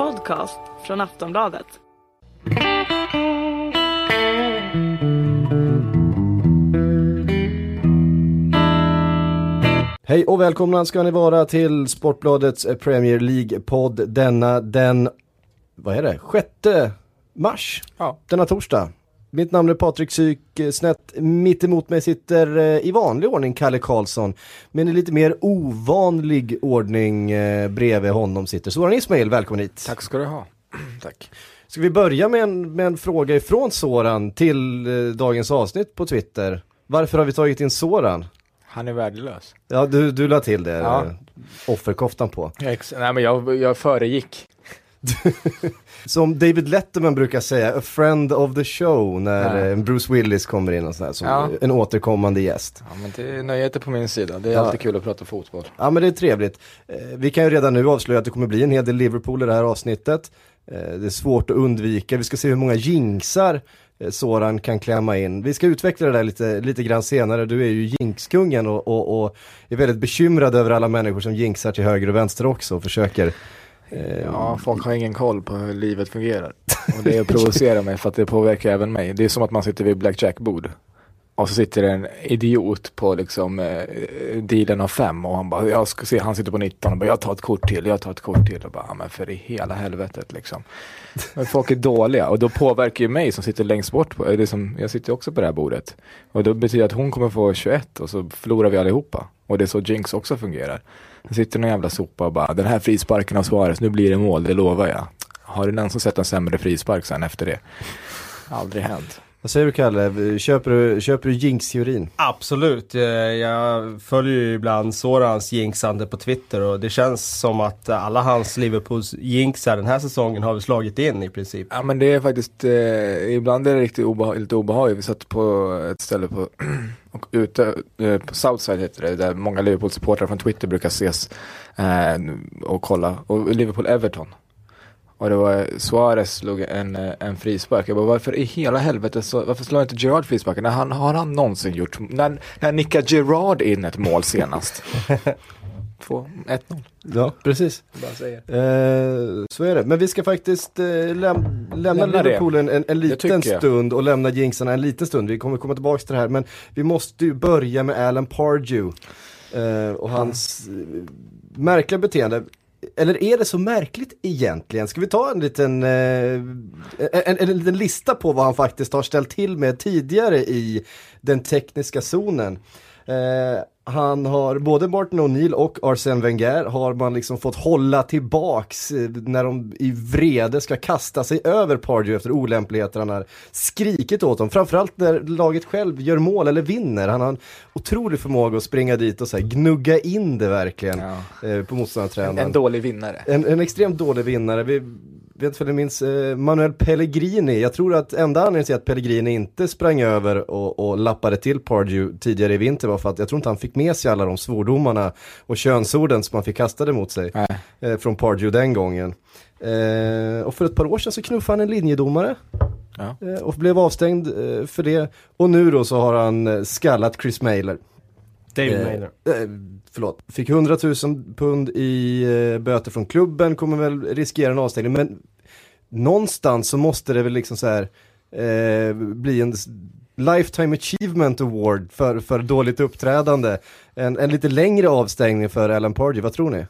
podcast från Aftonbladet. Hej och välkomna ska ni vara till Sportbladets Premier League-podd denna den, vad är det, 6 mars? Ja. Denna torsdag. Mitt namn är Patrik Syk, snett mitt emot mig sitter eh, i vanlig ordning Kalle Karlsson. Men i lite mer ovanlig ordning eh, bredvid honom sitter Soran Ismail, välkommen hit. Tack ska du ha. Tack. Ska vi börja med en, med en fråga ifrån Soran till eh, dagens avsnitt på Twitter. Varför har vi tagit in Soran? Han är värdelös. Ja, du, du la till det, Ja. eh, offerkoftan på. Ex- Nej men jag, jag föregick. Som David Letterman brukar säga, a friend of the show när Ja. eh, Bruce Willis kommer in och sådär, som Ja. en återkommande gäst. Ja, men det är nöjet på min sida. Det är Ja. alltid kul att prata fotboll. Ja men det är trevligt. Eh, vi kan ju redan nu avslöja att det kommer bli en hel del Liverpool i det här avsnittet. Eh, det är svårt att undvika, vi ska se hur många jinxar Soran kan klämma in. Vi ska utveckla det där lite, lite grann senare, du är ju jinxkungen och, och, och är väldigt bekymrad över alla människor som jinxar till höger och vänster också och försöker Ja, folk har ingen koll på hur livet fungerar. Och det provocerar mig för att det påverkar även mig. Det är som att man sitter vid blackjack-bord. Och så sitter en idiot på liksom eh, dealen av fem och han bara, jag ska se, han sitter på 19 och bara, jag tar ett kort till, jag tar ett kort till och bara, men för i hela helvetet liksom. Men folk är dåliga och då påverkar ju mig som sitter längst bort, på, det som, jag sitter också på det här bordet. Och då betyder det att hon kommer få 21 och så förlorar vi allihopa. Och det är så Jinx också fungerar. Det sitter någon jävla sopa och bara, den här frisparken av Suarez, nu blir det mål, det lovar jag. Har du någon som sett en sämre frispark sen efter det? Aldrig hänt. Vad säger du Kalle, köper du, köper du jinx-teorin? Absolut, Eh, jag följer ju ibland Sorans jinxande på Twitter och det känns som att alla hans Liverpools jinxar den här säsongen har vi slagit in i princip. Ja men det är faktiskt, eh, ibland är det riktigt obeha- lite obehagligt. Vi satt på ett ställe på, och ute, eh, på Southside heter det, där många Liverpool-supportrar från Twitter brukar ses eh, och kolla. Och Liverpool-Everton. Och det var Suarez slog en, eh, en frispark. Jag bara, varför i hela helvete så, varför slår inte Gerard frisparken? När han, har han någonsin gjort, när, när nickar Gerard in ett mål senast? Två, 1-0. Ja, precis. Bara säger. Eh, så är det. Men vi ska faktiskt eh, läm lämna, Lämna. Liverpool en, en, en liten stund och lämna jinxarna en liten stund. Vi kommer komma tillbaka till det här. Men vi måste ju börja med Alan Pardew eh, och hans eh, märkliga beteende. Eller är det så märkligt egentligen? Ska vi ta en liten, eh, en, en, en liten lista på vad han faktiskt har ställt till med tidigare i den tekniska zonen? Han har, både Martin O'Neill och Arsene Wenger har man liksom fått hålla tillbaks eh, när de i vrede ska kasta sig över Pardew efter olämpligheter han har skrikit åt dem. Framförallt när laget själv gör mål eller vinner. Han har en otrolig förmåga att springa dit och så här, gnugga in det verkligen Ja. eh, på motståndartränaren. En dålig vinnare. En, en extremt dålig vinnare. Vi vet inte minns eh, Manuel Pellegrini. Jag tror att enda anledningen till att Pellegrini inte sprang över och, och lappade till Pardew tidigare i vinter var för att jag tror inte han fick med sig alla de svordomarna och könsorden som han fick kastade mot sig eh, från Pardew den gången. Eh, och för ett par år sedan så knuffade han en linjedomare Ja. eh, och blev avstängd eh, för det. Och nu då så har han eh, skallat Chris Mailer. Maynard. eh, förlåt, fick 100 000 pund i eh, böter från klubben, kommer väl riskera en avstängning, men någonstans så måste det väl liksom så här eh, bli en Lifetime Achievement Award för, för dåligt uppträdande. En, en lite längre avstängning för Alan Pardew, vad tror ni?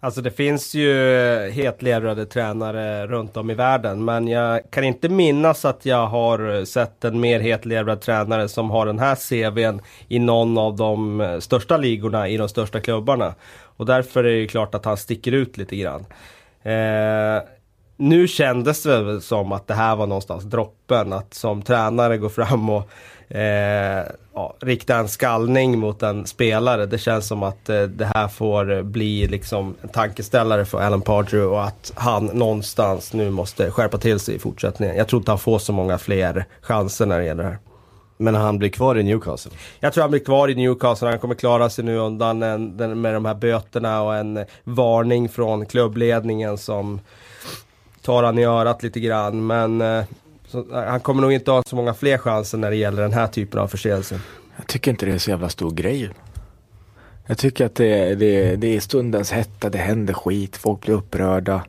Alltså det finns ju eh, hetlevrade tränare runt om i världen men jag kan inte minnas att jag har eh, sett en mer hetlevrad tränare som har den här CVn i någon av de eh, största ligorna i de största klubbarna. Och därför är det ju klart att han sticker ut lite grann. Eh, nu kändes det väl som att det här var någonstans droppen, att som tränare gå fram och eh, ja, rikta en skallning mot en spelare. Det känns som att eh, det här får bli liksom en tankeställare för Alan Pardew och att han någonstans nu måste skärpa till sig i fortsättningen. Jag tror inte han får så många fler chanser när det gäller det här. Men han blir kvar i Newcastle. Jag tror han blir kvar i Newcastle, han kommer klara sig nu undan en, den, med de här böterna och en varning från klubbledningen som tar han i örat lite grann. Men eh, så, eh, han kommer nog inte ha så många fler chanser när det gäller den här typen av förseelser. Jag tycker inte det är så jävla stor grej. Jag tycker att det, det, det är stundens hetta, det händer skit, folk blir upprörda.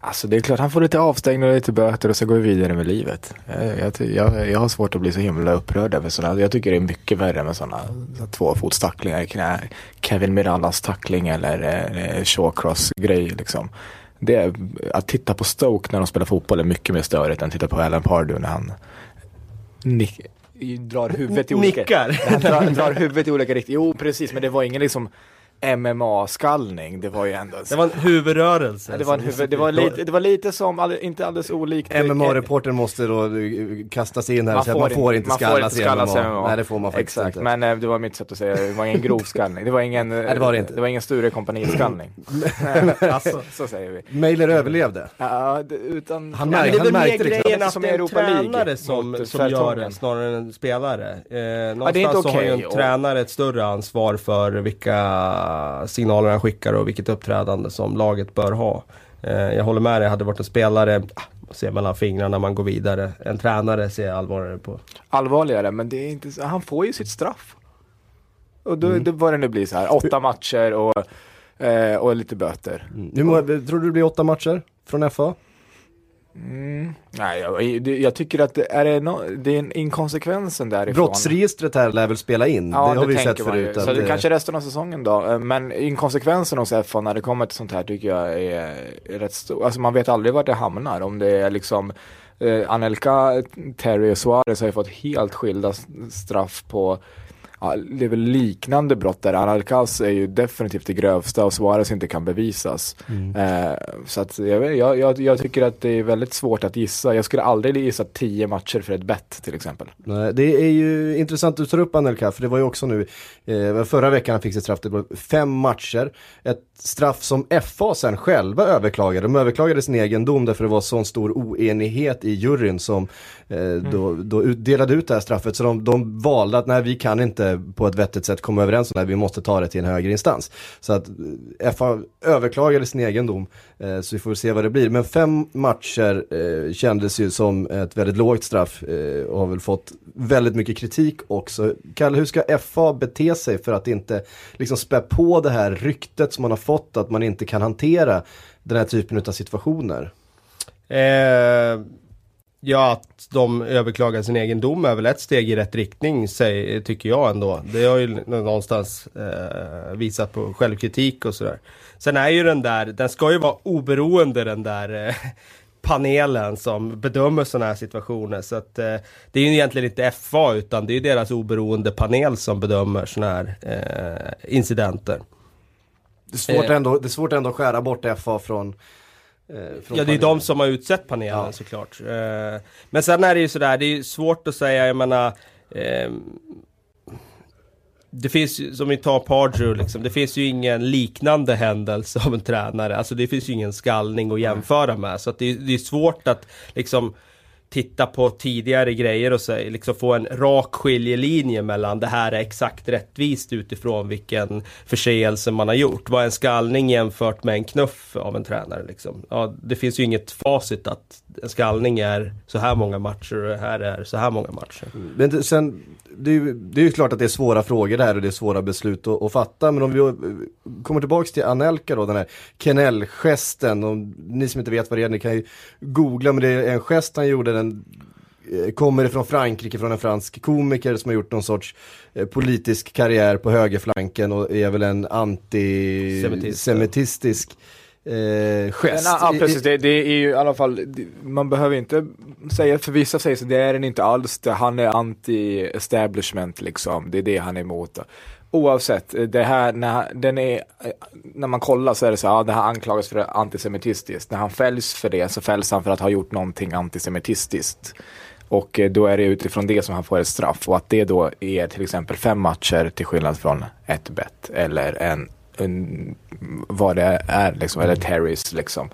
Alltså det är klart han får lite avstängning och lite böter och så går vi vidare med livet. Jag, jag, jag, har svårt att bli så himla upprörd över sådana. Jag tycker det är mycket värre med sådana tvåfotstacklingar i knä. Kevin Mirallas tackling eller eh, eh Shawcross-grej liksom. Det att titta på Stoke när de spelar fotboll är mycket mer störigt än att titta på Alan Pardew när han nick, drar huvudet i olika... Nickar. Han drar, drar huvudet i olika riktningar. Jo precis men det var ingen liksom MMA-skallning. Det var ju ändå... Det var en huvudrörelse. Ja, det, var en huvud, det, var lite, det var lite som, all, inte alldeles olikt MMA-reportern måste då eh, kasta sig in här och säga att man får inte man skallas får inte skallas i MMA. MMA. Nej det får man faktiskt Exakt, inte. men eh, det var mitt sätt att säga det. Det var ingen grov skallning. Det var ingen, Nej, det var det inte. Det var ingen Sture kompani-skallning. Alltså, Så säger vi. Mailer överlevde. Ja, det, utan... Han men märkte- det är väl mer liksom. grejen att Som det är en tränare som, som gör det snarare än en spelare. Eh, inte någonstans så har ju en tränare ett större ansvar för vilka signaler han skickar och vilket uppträdande som laget bör ha. Eh, jag håller med dig, hade varit en spelare, ah, ser mellan fingrarna när man går vidare. En tränare ser jag allvarligare på. Allvarligare, men det är inte så. Han får ju sitt straff. Och Mm. då, det vad det nu blir så här. Åtta matcher och, eh, och lite böter. Mm. Hur många, tror du det blir åtta matcher från FA? Mm. Nej, jag, det- jag tycker att det är, det no, det är en inkonsekvensen därifrån. Brottsregistret här lär väl spela in? Ja, det har vi sett förut. Så det kanske resten av säsongen då. Eh, Men inkonsekvensen hos FA när det kommer till sånt här tycker jag är, är rätt stor. Alltså man vet aldrig vart det hamnar. Om det är liksom eh, Anelka, Terry och Suarez har ju fått helt skilda straff på det är väl liknande brott där. Anelkas är ju definitivt det grövsta och Suarez inte kan bevisas. Mm. Eh, så att jag, jag, jag, tycker att det är väldigt svårt att gissa. Jag skulle aldrig gissa tio matcher för ett bett till exempel. Nej, det är ju intressant att du tar upp Anelka, för det var ju också nu, eh, förra veckan han fick sitt straff, det var fem matcher. Ett straff som FA sen själva överklagade. De överklagade sin egen dom därför det var sån stor oenighet i juryn som eh, då, då ut, delade ut det här straffet. Så de, de valde att nej, vi kan inte på ett vettigt sätt komma överens om att vi måste ta det till en högre instans. Så att eh, FA överklagade sin egen dom, eh, så vi får se vad det blir. Men fem matcher eh, kändes ju som ett väldigt lågt straff och har väl fått väldigt mycket kritik också. Kalle, hur ska FA bete sig för att inte liksom spä på det här ryktet som man har fått att man inte kan hantera den här typen av situationer? Eh, ja, att de överklagar sin egen dom är väl ett steg i rätt riktning, säg, tycker jag ändå. Det har ju någonstans eh, visat på självkritik och sådär. Sen är ju den där, den ska ju vara oberoende den där eh, panelen som bedömer sådana här situationer. Så att eh, det är ju egentligen inte FA utan det är ju deras oberoende panel som bedömer sådana här eh, incidenter. Det är svårt, Eh. ändå, det är svårt ändå att skära bort FA från, eh, Ja det är panelen. de som har utsett panelen Ja. såklart. Eh, men sen är det ju sådär, det är svårt att säga, jag menar ehm, Det finns ju, som vi tar Pardew liksom, det finns ju ingen liknande händelse av en tränare. Alltså det finns ju ingen skallning att jämföra med. Så att det, det är svårt att liksom titta på tidigare grejer och så, liksom få en rak skiljelinje mellan det här är exakt rättvist utifrån vilken förseelse man har gjort. Vad är en skallning jämfört med en knuff av en tränare liksom? Ja, det finns ju inget facit att en skallning är så här många matcher och det här är så här många matcher. Mm. Men det, sen, det, är ju- det är ju klart att det är svåra frågor där och det är svåra beslut att, att fatta. Men om vi eh, kommer tillbaks till Anelka då, den här Kenell-gesten. Ni som inte vet vad det är, ni kan ju googla. Men det är en gest han gjorde, den eh, kommer ifrån Frankrike, från en fransk komiker som har gjort någon sorts eh, politisk karriär på högerflanken och är väl en antisemitistisk eh, gest. Ja, precis. Det, det är ju i alla fall, man behöver inte säga, för vissa säger så, det är den inte alls, det, han är anti-establishment liksom, det är det han är emot. Oavsett, det här, när, den är, när man kollar så är det så, ja det här anklagas för antisemitistiskt. När han fälls för det så fälls han för att ha gjort någonting antisemitistiskt. Och eh, då är det utifrån det som han får ett straff och att det då är till exempel fem matcher till skillnad från ett bett eller en, en vad det är liksom, eller Terrys liksom.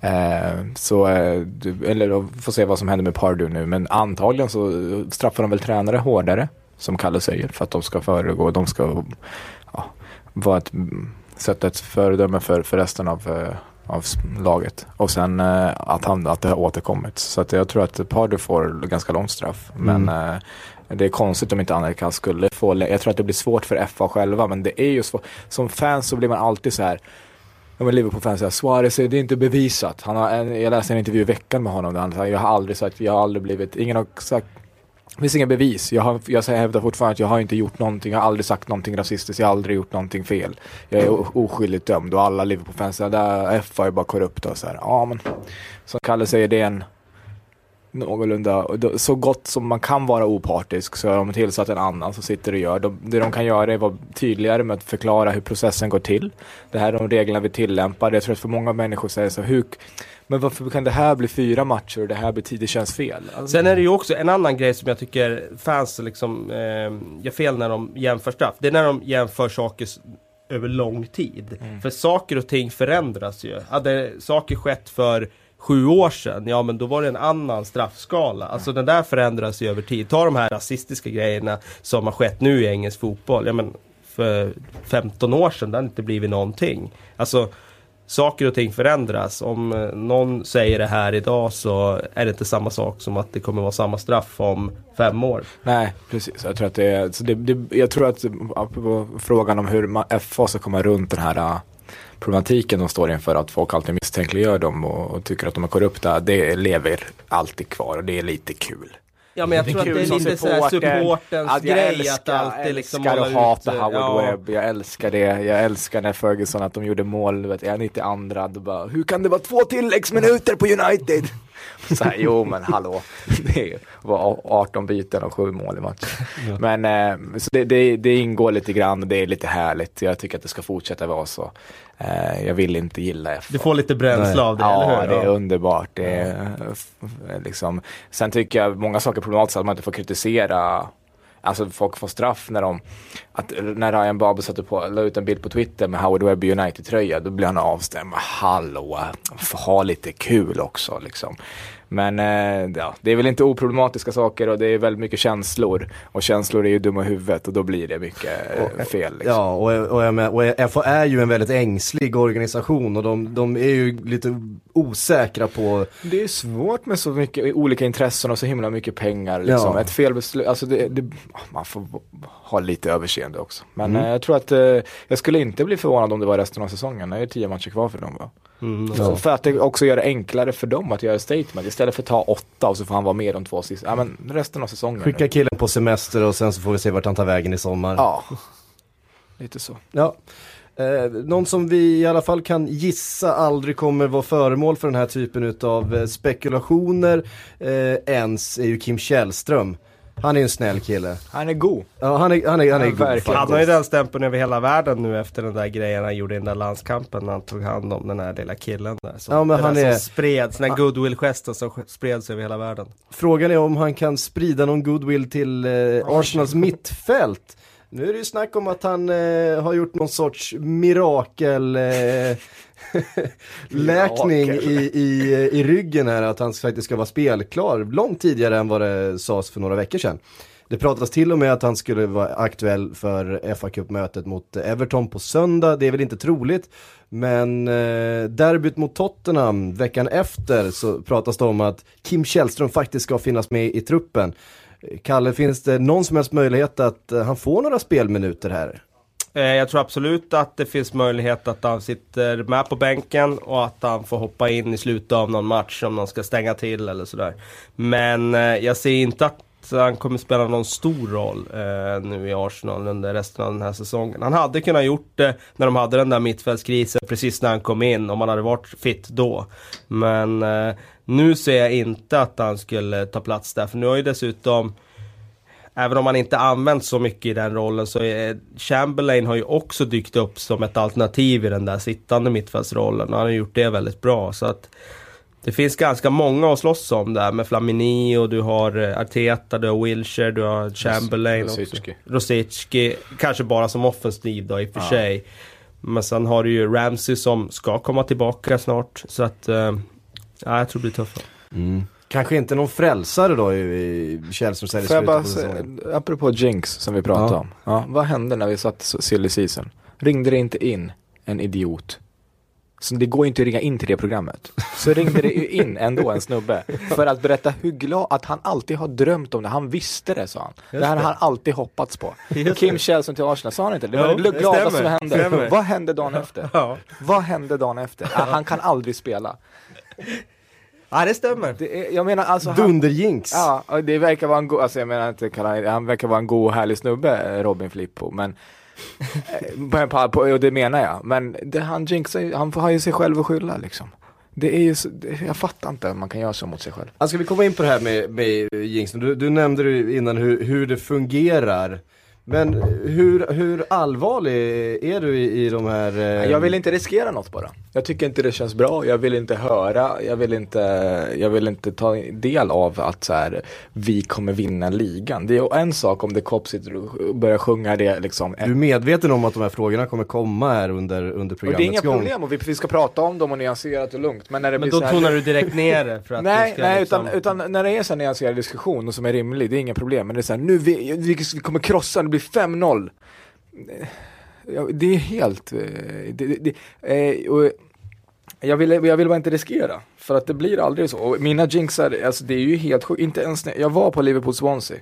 Eh, så, eh, eller då får se vad som händer med Pardew nu, men antagligen så straffar de väl tränare hårdare, som Kalle säger, för att de ska föregå, de ska ja, vara ett, sätta ett föredöme för, för resten av, eh, av laget. Och sen eh, att, han, att det har återkommit. Så att jag tror att Pardew får ganska långt straff. Men eh, det är konstigt om inte Anelka skulle få, jag tror att det blir svårt för FA själva, men det är ju svårt. Som fan så blir man alltid så här ja men Liverpool-fans säger Suarez, det är inte bevisat. Han har en, jag läste en intervju i veckan med honom där han sa, jag har aldrig sagt, jag har aldrig blivit, ingen har sagt det finns inga bevis. Jag, har, jag hävdar fortfarande att jag har inte gjort någonting, jag har aldrig sagt någonting rasistiskt, jag har aldrig gjort någonting fel. Jag är oskyldigt dömd och alla Liverpool-fans säger där F är bara korrupta och så här. Ja men, som Kalle säger, det är en någorlunda, så gott som man kan vara opartisk så har de tillsatt en annan som sitter och gör. De, det de kan göra är att vara tydligare med att förklara hur processen går till. Det här är de reglerna vi tillämpar. Jag tror att för många människor säger så hur men varför kan det här bli fyra matcher och det här blir tio? Det känns fel. Alltså. Sen är det ju också en annan grej som jag tycker fans liksom eh, gör fel när de jämför straff. Det är när de jämför saker över lång tid. Mm. För saker och ting förändras ju. Hade saker skett för sju år sedan, ja men då var det en annan straffskala. Alltså mm. den där förändras ju över tid. Ta de här rasistiska grejerna som har skett nu i engelsk fotboll. Ja men för 15 år sedan, det har inte blivit någonting. Alltså saker och ting förändras. Om eh, någon säger det här idag så är det inte samma sak som att det kommer vara samma straff om fem år. Nej, precis. Jag tror att det är, så det, det, jag tror att frågan om hur FA ska komma runt den här eh, problematiken de står inför att folk alltid misstänkliggör dem och, och tycker att de är korrupta, det lever alltid kvar och det är lite kul. Ja men jag tror att det är lite såhär supportens att grej älskar, att alltid liksom älskar att hata Howard ja. Webb, jag älskar det. Jag älskar när Ferguson att de gjorde mål, vet jag, 92 då bara, hur kan det vara två tilläggsminuter på United? Så här, jo men hallå, det var 18 byten och 7 mål i matchen. Ja. Men eh, så det, det, det, ingår lite grann och det är lite härligt. Jag tycker att det ska fortsätta vara så. Eh, jag vill inte gilla FA. Du får lite bränsle av det, ja, eller hur? Ja, det är underbart. Det är, liksom. Sen tycker jag många saker är problematiskt att man inte får kritisera Alltså folk får straff när de, att när Ryan Babel satte på, la ut en bild på Twitter med Howard Webb United-tröja, då blir han avstämd. Hallå, få ha lite kul också liksom. Men eh, ja, det är väl inte oproblematiska saker och det är väldigt mycket känslor. Och känslor är ju dumma i huvudet och då blir det mycket eh, fel. Liksom. Ja, och, och, och FA är ju en väldigt ängslig organisation och de, de, är ju lite osäkra på... Det är svårt med så mycket olika intressen och så himla mycket pengar. Liksom. Ja. Ett felbeslut, alltså det, det, man får ha lite överseende också. Men mm. eh, jag tror att eh, jag skulle inte bli förvånad om det var resten av säsongen. Det är tio matcher kvar för dem va? Mm, ja. För att det också gör det enklare för dem att göra statement. Istället för att ta åtta och så får han vara med de två sista. Ja men resten av säsongen. Skicka killen på semester och sen så får vi se vart han tar vägen i sommar. Ja, lite så. Ja. Eh, någon som vi i alla fall kan gissa aldrig kommer vara föremål för den här typen av eh, spekulationer eh, ens är ju Kim Källström. Han är en snäll kille. Han är god. Ja, han är, han är, han är god. Verkligen. Han har ju den stämpeln över hela världen nu efter den där grejen han gjorde i den där landskampen när han tog hand om den här lilla killen där. Som, ja, men han är... som spreds, den här goodwill-gesten som spreds över hela världen. Frågan är om han kan sprida någon goodwill till eh, Arsenals mittfält. Nu är det ju snack om att han eh, har gjort någon sorts mirakel eh, läkning i, i, i ryggen här att han faktiskt ska vara spelklar långt tidigare än vad det sades för några veckor sedan. Det pratas till och med att han skulle vara aktuell för fa Cup-mötet mot Everton på söndag. Det är väl inte troligt. Men eh, derbyt mot Tottenham veckan efter så pratas det om att Kim Källström faktiskt ska finnas med i truppen. Kalle, finns det någon som helst möjlighet att eh, han får några spelminuter här? Eh, jag tror absolut att det finns möjlighet att han sitter med på bänken och att han får hoppa in i slutet av någon match om någon ska stänga till eller sådär. Men eh, jag ser inte att han kommer spela någon stor roll eh, nu i Arsenal under resten av den här säsongen. Han hade kunnat gjort det när de hade den där mittfältskrisen precis när han kom in, om han hade varit fit då. Men eh, nu ser jag inte att han skulle ta plats där, för nu har ju dessutom Även om han inte använts så mycket i den rollen så är Chamberlain har ju också dykt upp som ett alternativ i den där sittande mittfältsrollen och han har gjort det väldigt bra. Så att det finns ganska många att slåss om där med Flamini och du har eh, Arteta, du har Wilshire, du har Chamberlain Rosicki. Rosicki. Kanske bara som offensiv då i och för ja. sig. Men sen har du ju Ramsey som ska komma tillbaka snart. Så att, äh, ja, jag tror det blir tufft. Mm. Kanske inte någon frälsare då i, Källström Får jag bara säga, apropå Jinx som vi pratade ja. om. Ja, vad hände när vi satt silly season? Ringde det inte in en idiot? Så det går inte att ringa in till det programmet. så ringde det ju in ändå en snubbe för att berätta hur glad, att han alltid har drömt om det. Han visste det sa han. det här har han alltid hoppats på. Just Kim Källström till Arsenal, sa han inte det? Det Jo, var det det gladaste som hände. Stämmer. Vad hände dagen efter? Ja. Vad hände dagen efter? Ah, han kan aldrig spela. Ja, det stämmer. Det är, jag menar alltså han, Dunderjinx. Ja, det verkar vara en god, alltså jag menar inte, kalla- han verkar vara en god och härlig snubbe, Robin Filippo, men eh, på, på, på, och det menar jag, men det, han jinxar han har ju sig själv att skylla liksom. Det är ju så, det, jag fattar inte att man kan göra så mot sig själv. Alltså, ska vi komma in på det här med, med jinxen? Du, du nämnde ju innan hur, hur det fungerar. Men hur, hur allvarlig är du i, i de här... eh, Jag vill inte riskera något bara. Jag tycker inte det känns bra, jag vill inte höra, jag vill inte, jag vill inte ta del av att så här, vi kommer vinna ligan. Det är en sak om The Cop sitter och börjar sjunga det liksom. Du är medveten om att de här frågorna kommer komma här under, under Och det är inga programmets gång? problem och vi, vi ska prata om dem och nyanserat och lugnt. Men när det Men blir då så här, tonar du direkt ner det för att Nej, nej liksom... utan, utan när det är så här nyanserad diskussion och som är rimlig, det är inga problem. Men det är så här, nu vi, vi, vi kommer krossa, det blir 5-0. Ja, det är helt, eh, det, det, det, eh, och jag vill, jag vill bara inte riskera, för att det blir aldrig så. Och mina jinxar, alltså det är ju helt sjukt, inte ens när, jag var på Liverpool Swansea.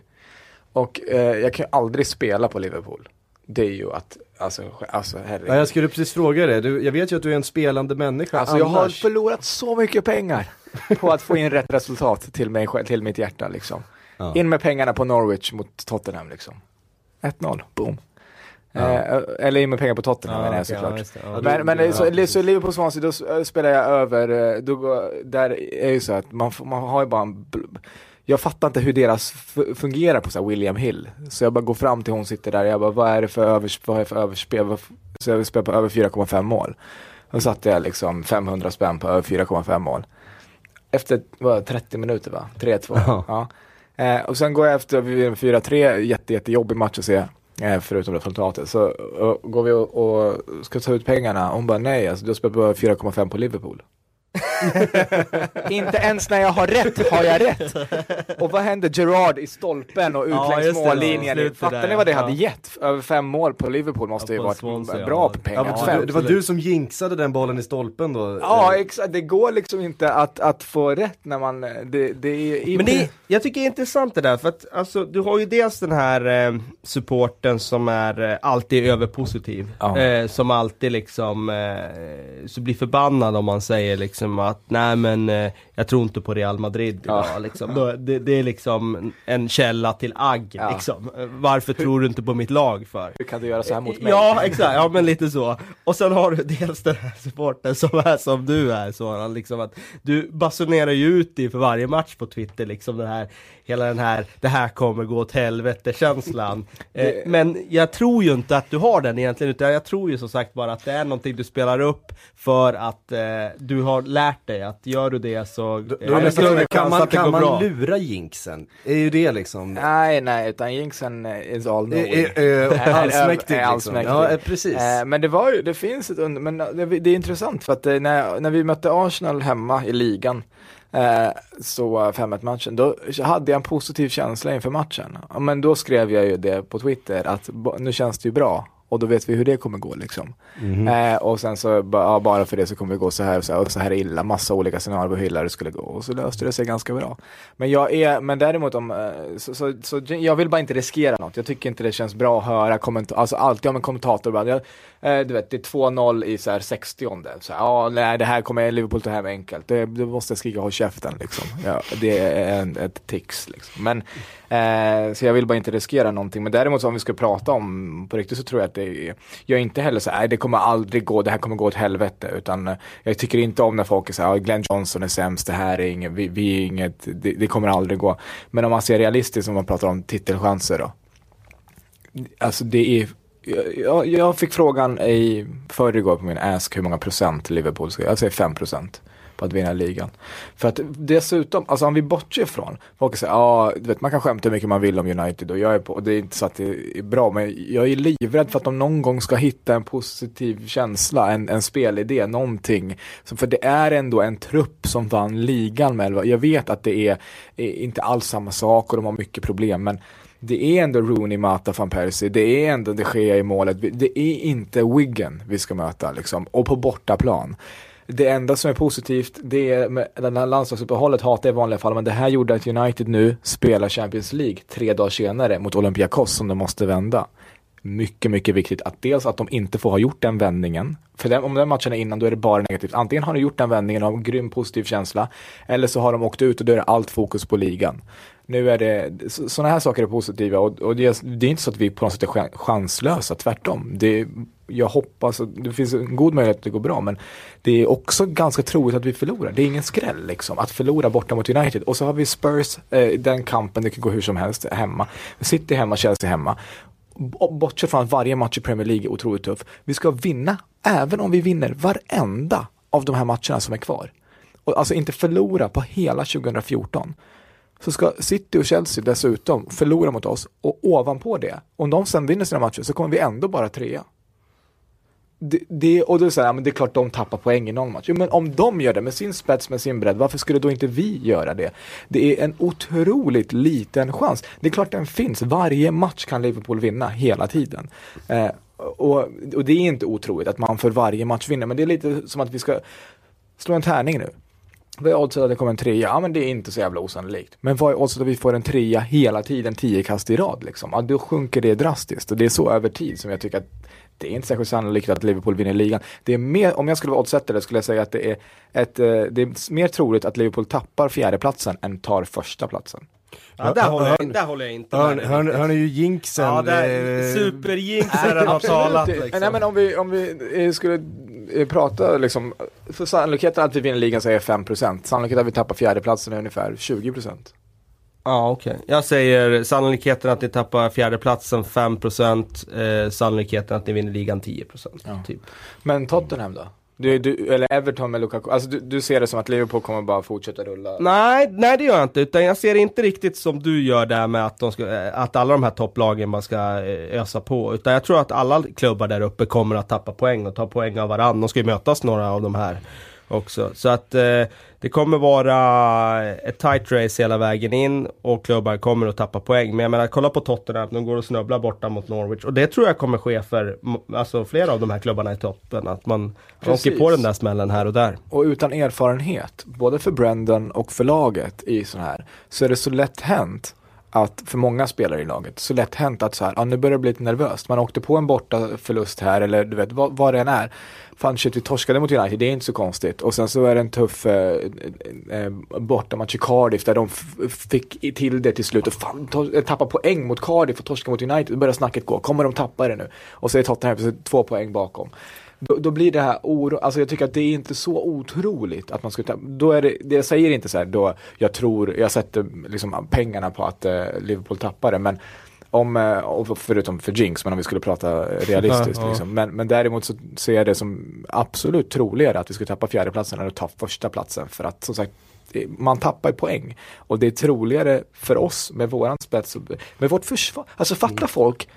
Och eh, jag kan ju aldrig spela på Liverpool. Det är ju att, alltså, alltså herregud. Ja, jag skulle precis fråga det. Du, jag vet ju att du är en spelande människa Alltså jag har annars. förlorat så mycket pengar på att få in rätt resultat till, mig, själv- till mitt hjärta liksom. Ja. In med pengarna på Norwich mot Tottenham liksom. 1-0, boom. Ja. Eh, eller in med pengar på Tottenham Ja, menar jag såklart. ja, det. Ja, men men ja, så, så Liverpool Swansea, då spelar jag över, eh, då, där är ju så att man, man har ju bara en jag fattar inte hur deras fungerar på så William Hill. Så jag bara går fram till hon sitter där och jag bara, vad är det för, övers, vad är det för överspel? Så jag spelar på över 4,5 mål. Då satte jag liksom 500 spänn på över 4,5 mål. Efter, vad, 30 minuter va? 3-2. Ja. Ja. Eh, och sen går jag efter vid en 4-3, jätte, jättejobbig match att se. Eh, förutom resultatet. Så går vi och, och ska ta ut pengarna. Hon bara nej, alltså, du har spelat på 4,5 på Liverpool. Inte ens när jag har rätt har jag rätt. Och vad hände? Gerard i stolpen och ut Ja, längs det, mållinjen. Fattar ni vad det ja. hade gett? Över fem mål på Liverpool måste Ja, ju varit Swansea, bra ja. på pengar. Ja, du, det var du som jinxade den bollen i stolpen då? Ja, exakt. Det går liksom inte att, att få rätt när man, det, det är Men det, är- jag tycker det är intressant det där, för att alltså, du har ju dels den här eh, supporten som är eh, alltid överpositiv. Ja. Eh, som alltid liksom, eh, så blir förbannad om man säger liksom Liksom att nej men eh, jag tror inte på Real Madrid idag Ja. liksom. Då, det, det är liksom en källa till agg Ja. liksom. Varför tror du inte på mitt lag för? Hur kan du göra så här mot mig? Ja, exakt, ja men lite så. Och sen har du dels den här supporten som är som du är, sådan liksom att du basunerar ju ut inför varje match på Twitter liksom den här, hela den här, det här kommer gå åt helvete känslan. Eh, men jag tror ju inte att du har den egentligen, utan jag tror ju som sagt bara att det är någonting du spelar upp för att eh, du har lärt dig att gör du det så Eh, är det nästa fråga, större kan man, kan man bra. lura jinxen? Är ju det liksom? Nej, nej, utan jinxen is all knowing. Är, är, är, allsmäktig Är liksom. allsmäktig. Ja, eh, precis. Eh, men det var ju, det finns ett under, men det, det är intressant för att eh, när, när vi mötte Arsenal hemma i ligan eh, så 5-1 matchen, då hade jag en positiv känsla inför matchen. Men då skrev jag ju det på Twitter att nu känns det ju bra och då vet vi hur det kommer gå liksom. Mhm. Eh, och sen så, ja, bara för det så kommer det gå så här och så här, och så här illa, massa olika scenarier på hur illa det skulle gå. Och så löste det sig ganska bra. Men jag är, men däremot om, eh, så, så, så jag vill bara inte riskera något. Jag tycker inte det känns bra att höra kommentarer, alltså alltid om en kommentator bara, jag, eh, du vet, det är 2-0 i så här 60 så här, ja, nej, det här kommer Liverpool ta hem enkelt. Det, det måste jag skrika håll käften liksom. Ja, det är en, ett tics liksom. Men, eh, så jag vill bara inte riskera någonting. Men däremot så om vi ska prata om på riktigt så tror jag att det är, jag är inte heller så här, nej det kommer aldrig gå, det här kommer gå åt helvete. Utan eh, jag tycker inte om när folk är så här, Glenn Johnson är sämst, det här är inget, vi, vi är inget, det, det kommer aldrig gå. Men om man ser realistiskt, om man pratar om titelchanser då. Alltså det är jag, jag fick frågan i förrgår på min ask hur många procent Liverpool ska, jag säger 5 procent på att vinna ligan. För att dessutom, alltså om vi bortser från, folk säger ja, du vet man kan skämta hur mycket man vill om United och jag är på, och det är inte så att det är bra, men jag är livrädd för att de någon gång ska hitta en positiv känsla, en, en spelidé, någonting. Så för det är ändå en trupp som vann ligan med elva. Jag vet att det är, är inte alls samma sak och de har mycket problem, men det är ändå Rooney, Mata, van Persie, det är ändå de Gea i målet. Det är inte Wiggen vi ska möta liksom, och på bortaplan. Det enda som är positivt, det är med den här landslagsuppehållet hatar jag i vanliga fall, men det här gjorde att United nu spelar Champions League tre dagar senare mot Olympiakos som de måste vända. Mycket, mycket viktigt att dels att de inte får ha gjort den vändningen. För den, om den matchen är innan då är det bara negativt. Antingen har de gjort den vändningen och har en grym positiv känsla. Eller så har de åkt ut och då är det allt fokus på ligan. Nu är det, sådana här saker är positiva och, och det, det, är inte så att vi på något sätt är chanslösa, tvärtom. Det, jag hoppas, det finns en god möjlighet att det går bra men det är också ganska troligt att vi förlorar. Det är ingen skräll liksom, att förlora borta mot United. Och så har vi Spurs, eh, den kampen, det kan gå hur som helst hemma. City hemma, Chelsea hemma bortsett från att varje match i Premier League är otroligt tuff. Vi ska vinna, även om vi vinner varenda av de här matcherna som är kvar. Och alltså inte förlora på hela 2014. Så ska City och Chelsea dessutom förlora mot oss och ovanpå det, om de sen vinner sina matcher så kommer vi ändå bara trea det, det, och då är det så här, men det är klart de tappar poäng i någon match. Jo, men om de gör det med sin spets, med sin bredd, varför skulle då inte vi göra det? Det är en otroligt liten chans. Det är klart den finns. Varje match kan Liverpool vinna hela tiden. Eh, och, och, det är inte otroligt att man för varje match vinner, men det är lite som att vi ska slå en tärning nu. Vad är oddset att det kommer en trea? Ja men det är inte så jävla osannolikt. Men vad är oddset att vi får en trea hela tiden, tio kast i rad liksom? Ja, då sjunker det drastiskt och det är så över tid som jag tycker att det är inte särskilt sannolikt att Liverpool vinner ligan. Det är mer, om jag skulle vara oddsättare skulle jag säga att det är, ett, eh, det är mer troligt att Liverpool tappar fjärdeplatsen än tar första platsen. Ja, där, håller jag, där håller jag inte hör, med. Hör, hör ni ju jinxen? Ja, där, superjinxen har talat liksom. Nej men om vi, om vi eh, skulle eh, prata liksom, för sannolikheten att vi vinner ligan så är 5%. Sannolikheten att vi tappar fjärdeplatsen är ungefär 20%. Ja okej. Okay. Jag säger sannolikheten att ni tappar fjärdeplatsen 5% eh, Sannolikheten att ni vinner ligan 10% ja. typ. Men Tottenham då? Du, du, eller Everton med Lukaku, alltså du, du, ser det som att Liverpool kommer bara fortsätta rulla? Nej, nej det gör jag inte, utan jag ser det inte riktigt som du gör där med att, de ska, eh, att alla de här topplagen bara ska eh, ösa på. Utan jag tror att alla klubbar där uppe kommer att tappa poäng och ta poäng av varandra. De ska ju mötas några av de här också. Så att eh, det kommer vara ett tight race hela vägen in och klubbar kommer att tappa poäng. Men jag menar, kolla på Tottenham, de går och snubblar borta mot Norwich. Och det tror jag kommer ske för alltså, flera av de här klubbarna i toppen. Att man åker på den där smällen här och där. Och utan erfarenhet, både för Brendan och för laget i sån här, så är det så lätt hänt att för många spelare i laget, så lätt hänt att så här, ja, nu börjar det bli lite nervöst. Man åkte på en borta förlust här eller du vet vad, vad det än är. Fan shit, vi torskade mot United, det är inte så konstigt. Och sen så är det en tuff eh, eh, eh bortamatch i Cardiff där de fick till det till slut och fan, eh, tappa poäng mot Cardiff och torska mot United. Då börjar snacket gå, kommer de tappa det nu? Och så är Tottenham två poäng bakom. Då, då, blir det här oro, alltså jag tycker att det är inte så otroligt att man skulle ta, då är det, det jag säger inte så här, då jag tror, jag sätter liksom pengarna på att eh, Liverpool tappar det, men om, eh, förutom för Jinx, men om vi skulle prata realistiskt. Liksom. men, men däremot så ser jag det som absolut troligare att vi skulle tappa fjärdeplatsen än att ta första platsen för att som sagt man tappar poäng. Och det är troligare för oss med våran spets, med vårt försvar. Alltså fatta mm. folk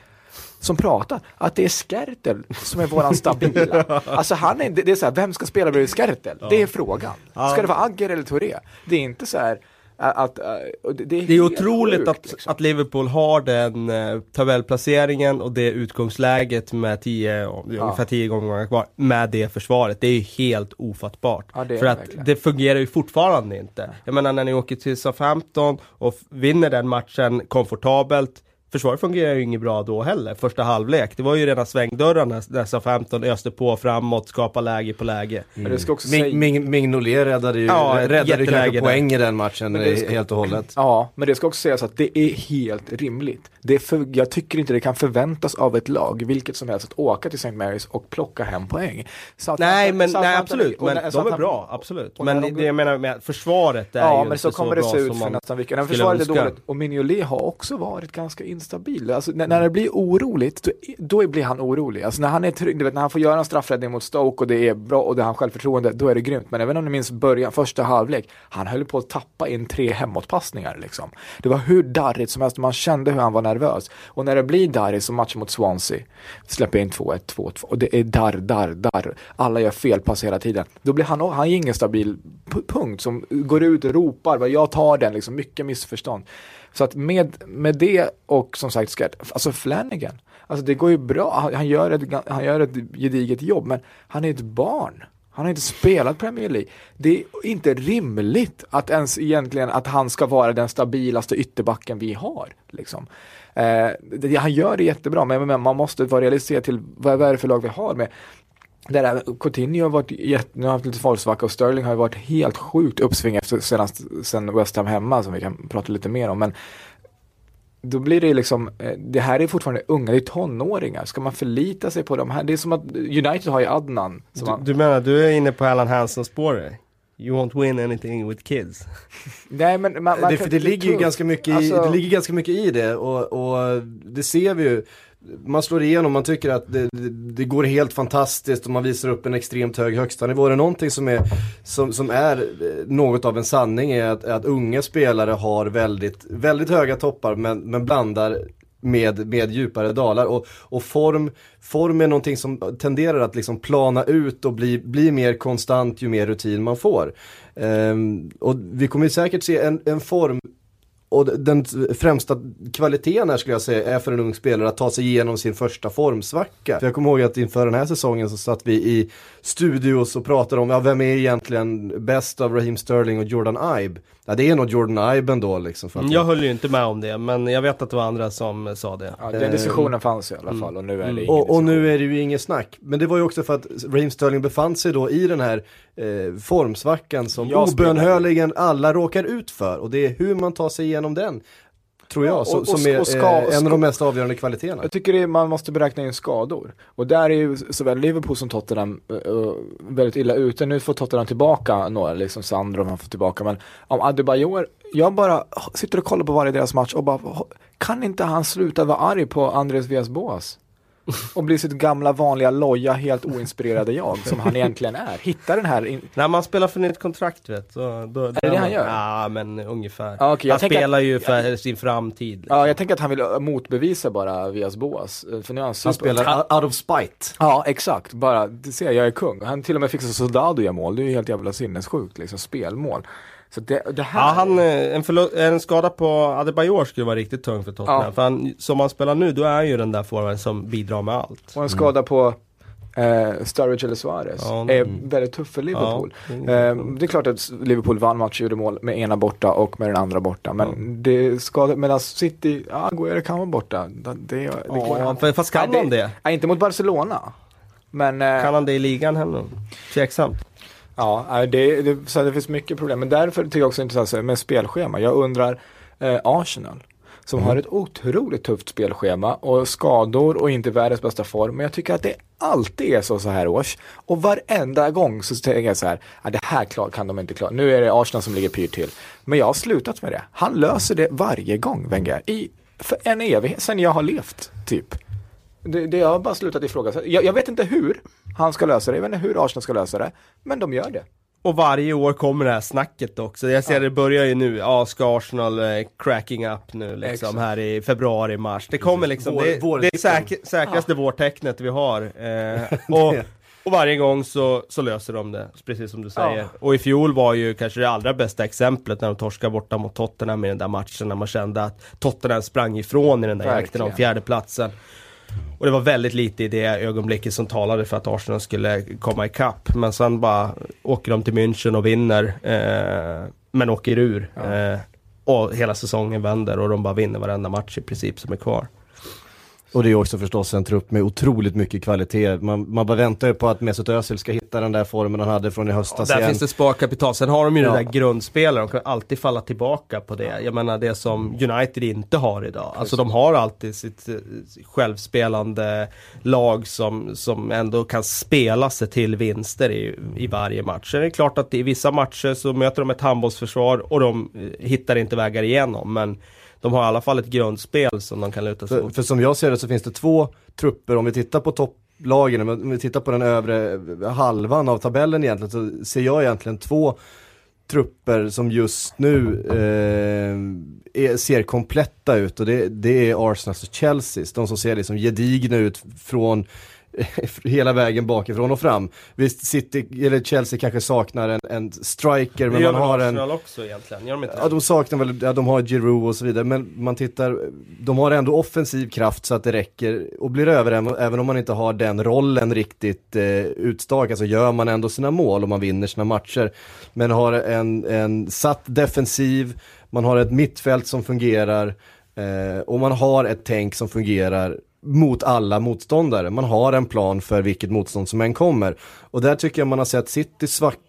som pratar, att det är Skertel som är våran stabila. alltså han är, det är så här, vem ska spela bredvid Skertel? Ja. Det är frågan. Ska det vara Agger eller Touré? Det är inte så här, att, det, är, det är otroligt att, liksom. att Liverpool har den tabellplaceringen och det utgångsläget med tio, ja. ungefär 10 gånger kvar med det försvaret. Det är ju helt ofattbart. Ja, För att verkligen. det fungerar ju fortfarande inte. Jag menar när ni åker till Southampton och vinner den matchen komfortabelt Försvaret fungerar ju inget bra då heller, första halvlek. Det var ju rena svängdörrarna när SA-15 öste på framåt, skapa läge på läge. Mm. Det ska också Ming, Ming, Mignolet räddade ju, ja, räddade kanske poäng i den matchen ska, helt och hållet. Ja, men det ska också sägas att det är helt rimligt. Det är för, jag tycker inte det kan förväntas av ett lag, vilket som helst, att åka till St. Marys och plocka hem poäng. nej, men, nej, absolut, men de är bra, absolut. Men de, det jag menar med försvaret är ja, ju men så kommer det se ut för nästan vilka. Försvaret är dåligt och Mignolet har också varit ganska instabil. Alltså, när, när det blir oroligt, då, då, blir han orolig. Alltså, när han är trygg, du vet, när han får göra en straffräddning mot Stoke och det är bra och det har han självförtroende, då är det grymt. Men även om ni minns början, första halvlek, han höll på att tappa in tre hemåtpassningar. Liksom. Det var hur darrigt som helst, man kände hur han var nervös. Och när det blir darrigt som matchen mot Swansea, släpper in 2-1, 2-2 och det är darr, darr, darr. Alla gör felpass hela tiden. Då blir han, han är ingen stabil punkt som går ut och ropar, jag tar den, liksom, mycket missförstånd. Så att med, med det och som sagt Skat, alltså Flanagan, alltså det går ju bra, han, han, gör ett, han gör ett gediget jobb men han är ett barn. Han har inte spelat Premier League. Det är inte rimligt att ens egentligen att han ska vara den stabilaste ytterbacken vi har. Liksom. Eh, det, han gör det jättebra, men, men man måste vara realistisk till vad, vad är det för lag vi har med. Där Coutinho har varit jätte, nu har haft lite falsvacka och Sterling har ju varit helt sjukt uppsving efter senast sen West Ham hemma som vi kan prata lite mer om. Men då blir det liksom, eh, det här är fortfarande unga, det är tonåringar. Ska man förlita sig på de här? Det är som att United har ju Adnan. Du, man, du menar, du är inne på Alan Hansen spåret? You won't win anything with kids. nej men man, man det, kan- det, ligger ju ganska mycket i, Alltså- det ligger ganska mycket i det och, och det ser vi ju. Man slår igenom, man tycker att det, det, det går helt fantastiskt och man visar upp en extremt hög högsta nivå. Det är någonting som är, som, som är eh, något av en sanning är att, att unga spelare har väldigt, väldigt höga toppar men, men blandar med, med djupare dalar och, och form, form är någonting som tenderar att liksom plana ut och bli, bli mer konstant ju mer rutin man får. Ehm, och vi kommer säkert se en, en form och den främsta kvaliteten här skulle jag säga är för en ung spelare att ta sig igenom sin första formsvacka. För jag kommer ihåg att inför den här säsongen så satt vi i studios och pratade om, ja vem är egentligen bäst av Raheem Sterling och Jordan Ibe? Ja det är nog Jordan Ibe ändå liksom. För att Jag höll ju inte med om det, men jag vet att det var andra som sa det. Ja, den diskussionen fanns i alla fall och nu är det ingen Mm. och, och diskussion. nu är det ju inget snack. Men det var ju också för att Raheem Sterling befann sig då i den här eh, formsvackan som obönhörligen alla råkar ut för. Och det är hur man tar sig igenom den, tror jag, Ja, som, och- som och- är och ska- eh, en av de mest avgörande kvaliteterna. Jag tycker är, man måste beräkna in skador. Och där är ju såväl Liverpool som Tottenham uh, väldigt illa ute. Nu får Tottenham tillbaka några, liksom Sandro har fått tillbaka. Men om Adebayor, jag bara sitter och kollar på varje deras match och bara, kan inte han sluta vara arg på Andres Villas-Boas? Och bli sitt gamla vanliga loja, helt oinspirerade jag, som han egentligen är. Hitta den här, in... När man spelar för nytt kontrakt vet då, då, det det han gör? Ja, men ungefär. Okej, jag han spelar att- ju för sin framtid. Liksom. ja jag tänker att han vill motbevisa bara Villas-Boas. Uh, För nu är han, Han super- spelar out of spite. Ja, exakt. Bara, du ser, jag är kung. Han till och med fixar Soldado gör mål. Det är ju helt jävla sinnessjukt, liksom, spelmål. Så det, det här... Ja, han, eh, en, en skada på Adebayor skulle vara riktigt tung för Tottenham. Ja. För han, som han spelar nu, då är han ju den där forwarden som bidrar med allt. Och en skada på eh, Sturridge eller Suarez Ja, är mm. väldigt tuff för Liverpool. Ja, Eh, det är klart att Liverpool vann match och gjorde mål med ena borta och med den andra borta. Men det skadade, medan City, ja, Aguero kan vara borta. Det, det, det Ja, för- fast kan Nej, han det? Nej, inte mot Barcelona. Men eh, Kan han det i ligan heller? Tveksamt. Ja, nej, det, det, så det finns mycket problem. Men därför tycker jag också det är intressant med spelschema. Jag undrar eh, Arsenal. Som har ett otroligt tufft spelschema och skador och inte världens bästa form. Men jag tycker att det alltid är så så här års. Och varenda gång så tänker jag så här, ja, det här kan de inte klara. Nu är det Arsenal som ligger pyrt till. Men jag har slutat med det. Han löser det varje gång, Wenger. I, för en evighet, sen jag har levt, typ. Det, det har bara slutat ifrågasätta. Jag, jag vet inte hur han ska lösa det, jag vet inte hur Arsenal ska lösa det. Men de gör det. Och varje år kommer det här snacket också. Jag ser Ja. det börjar ju nu. Ja, ska Arsenal eh, cracking up nu liksom Exakt. här i februari, mars. Det kommer liksom, Vår- det, vår- det är säk, säkraste vårtecknet vi har. Eh, och, och varje gång så, så löser de det, precis som du säger. Ja. Och i fjol var ju kanske det allra bästa exemplet när de torskade borta mot Tottenham i den där matchen, när man kände att Tottenham sprang ifrån i den där jakten om fjärdeplatsen. Och det var väldigt lite i det ögonblicket som talade för att Arsenal skulle komma ikapp. Men sen bara åker de till München och vinner. Eh, men åker ur. Eh, och hela säsongen vänder och de bara vinner varenda match i princip som är kvar. Och det är också förstås en trupp med otroligt mycket kvalitet. Man, man bara väntar ju på att Mesut Özil ska hitta den där formen han hade från i höstas där igen. finns det sparkapital. Sen har de ju Ja. det där grundspelare. De kan alltid falla tillbaka på det. Jag menar det som United inte har idag. Alltså de har alltid sitt eh, självspelande lag som, som ändå kan spela sig till vinster i, i varje match. Sen är det klart att i vissa matcher så möter de ett handbollsförsvar och de eh, hittar inte vägar igenom. Men de har i alla fall ett grundspel som de kan luta sig För, mot. för som jag ser det så finns det två trupper, om vi tittar på topplagen, om vi tittar på den övre halvan av tabellen egentligen, så ser jag egentligen två trupper som just nu eh, är, ser kompletta ut och det, det är Arsenal och Chelsea, de som ser liksom gedigna ut från hela vägen bakifrån och fram. Visst, City, eller Chelsea kanske saknar en, en striker, men man har en... Också egentligen, gör de inte Ja, de saknar väl, ja, de har Giroud och så vidare, men man tittar, de har ändå offensiv kraft så att det räcker och blir över, även om man inte har den rollen riktigt eh, utstakad så gör man ändå sina mål och man vinner sina matcher. Men har en, en satt defensiv, man har ett mittfält som fungerar eh, och man har ett tänk som fungerar mot alla motståndare. Man har en plan för vilket motstånd som än kommer. Och där tycker jag man har sett City svack,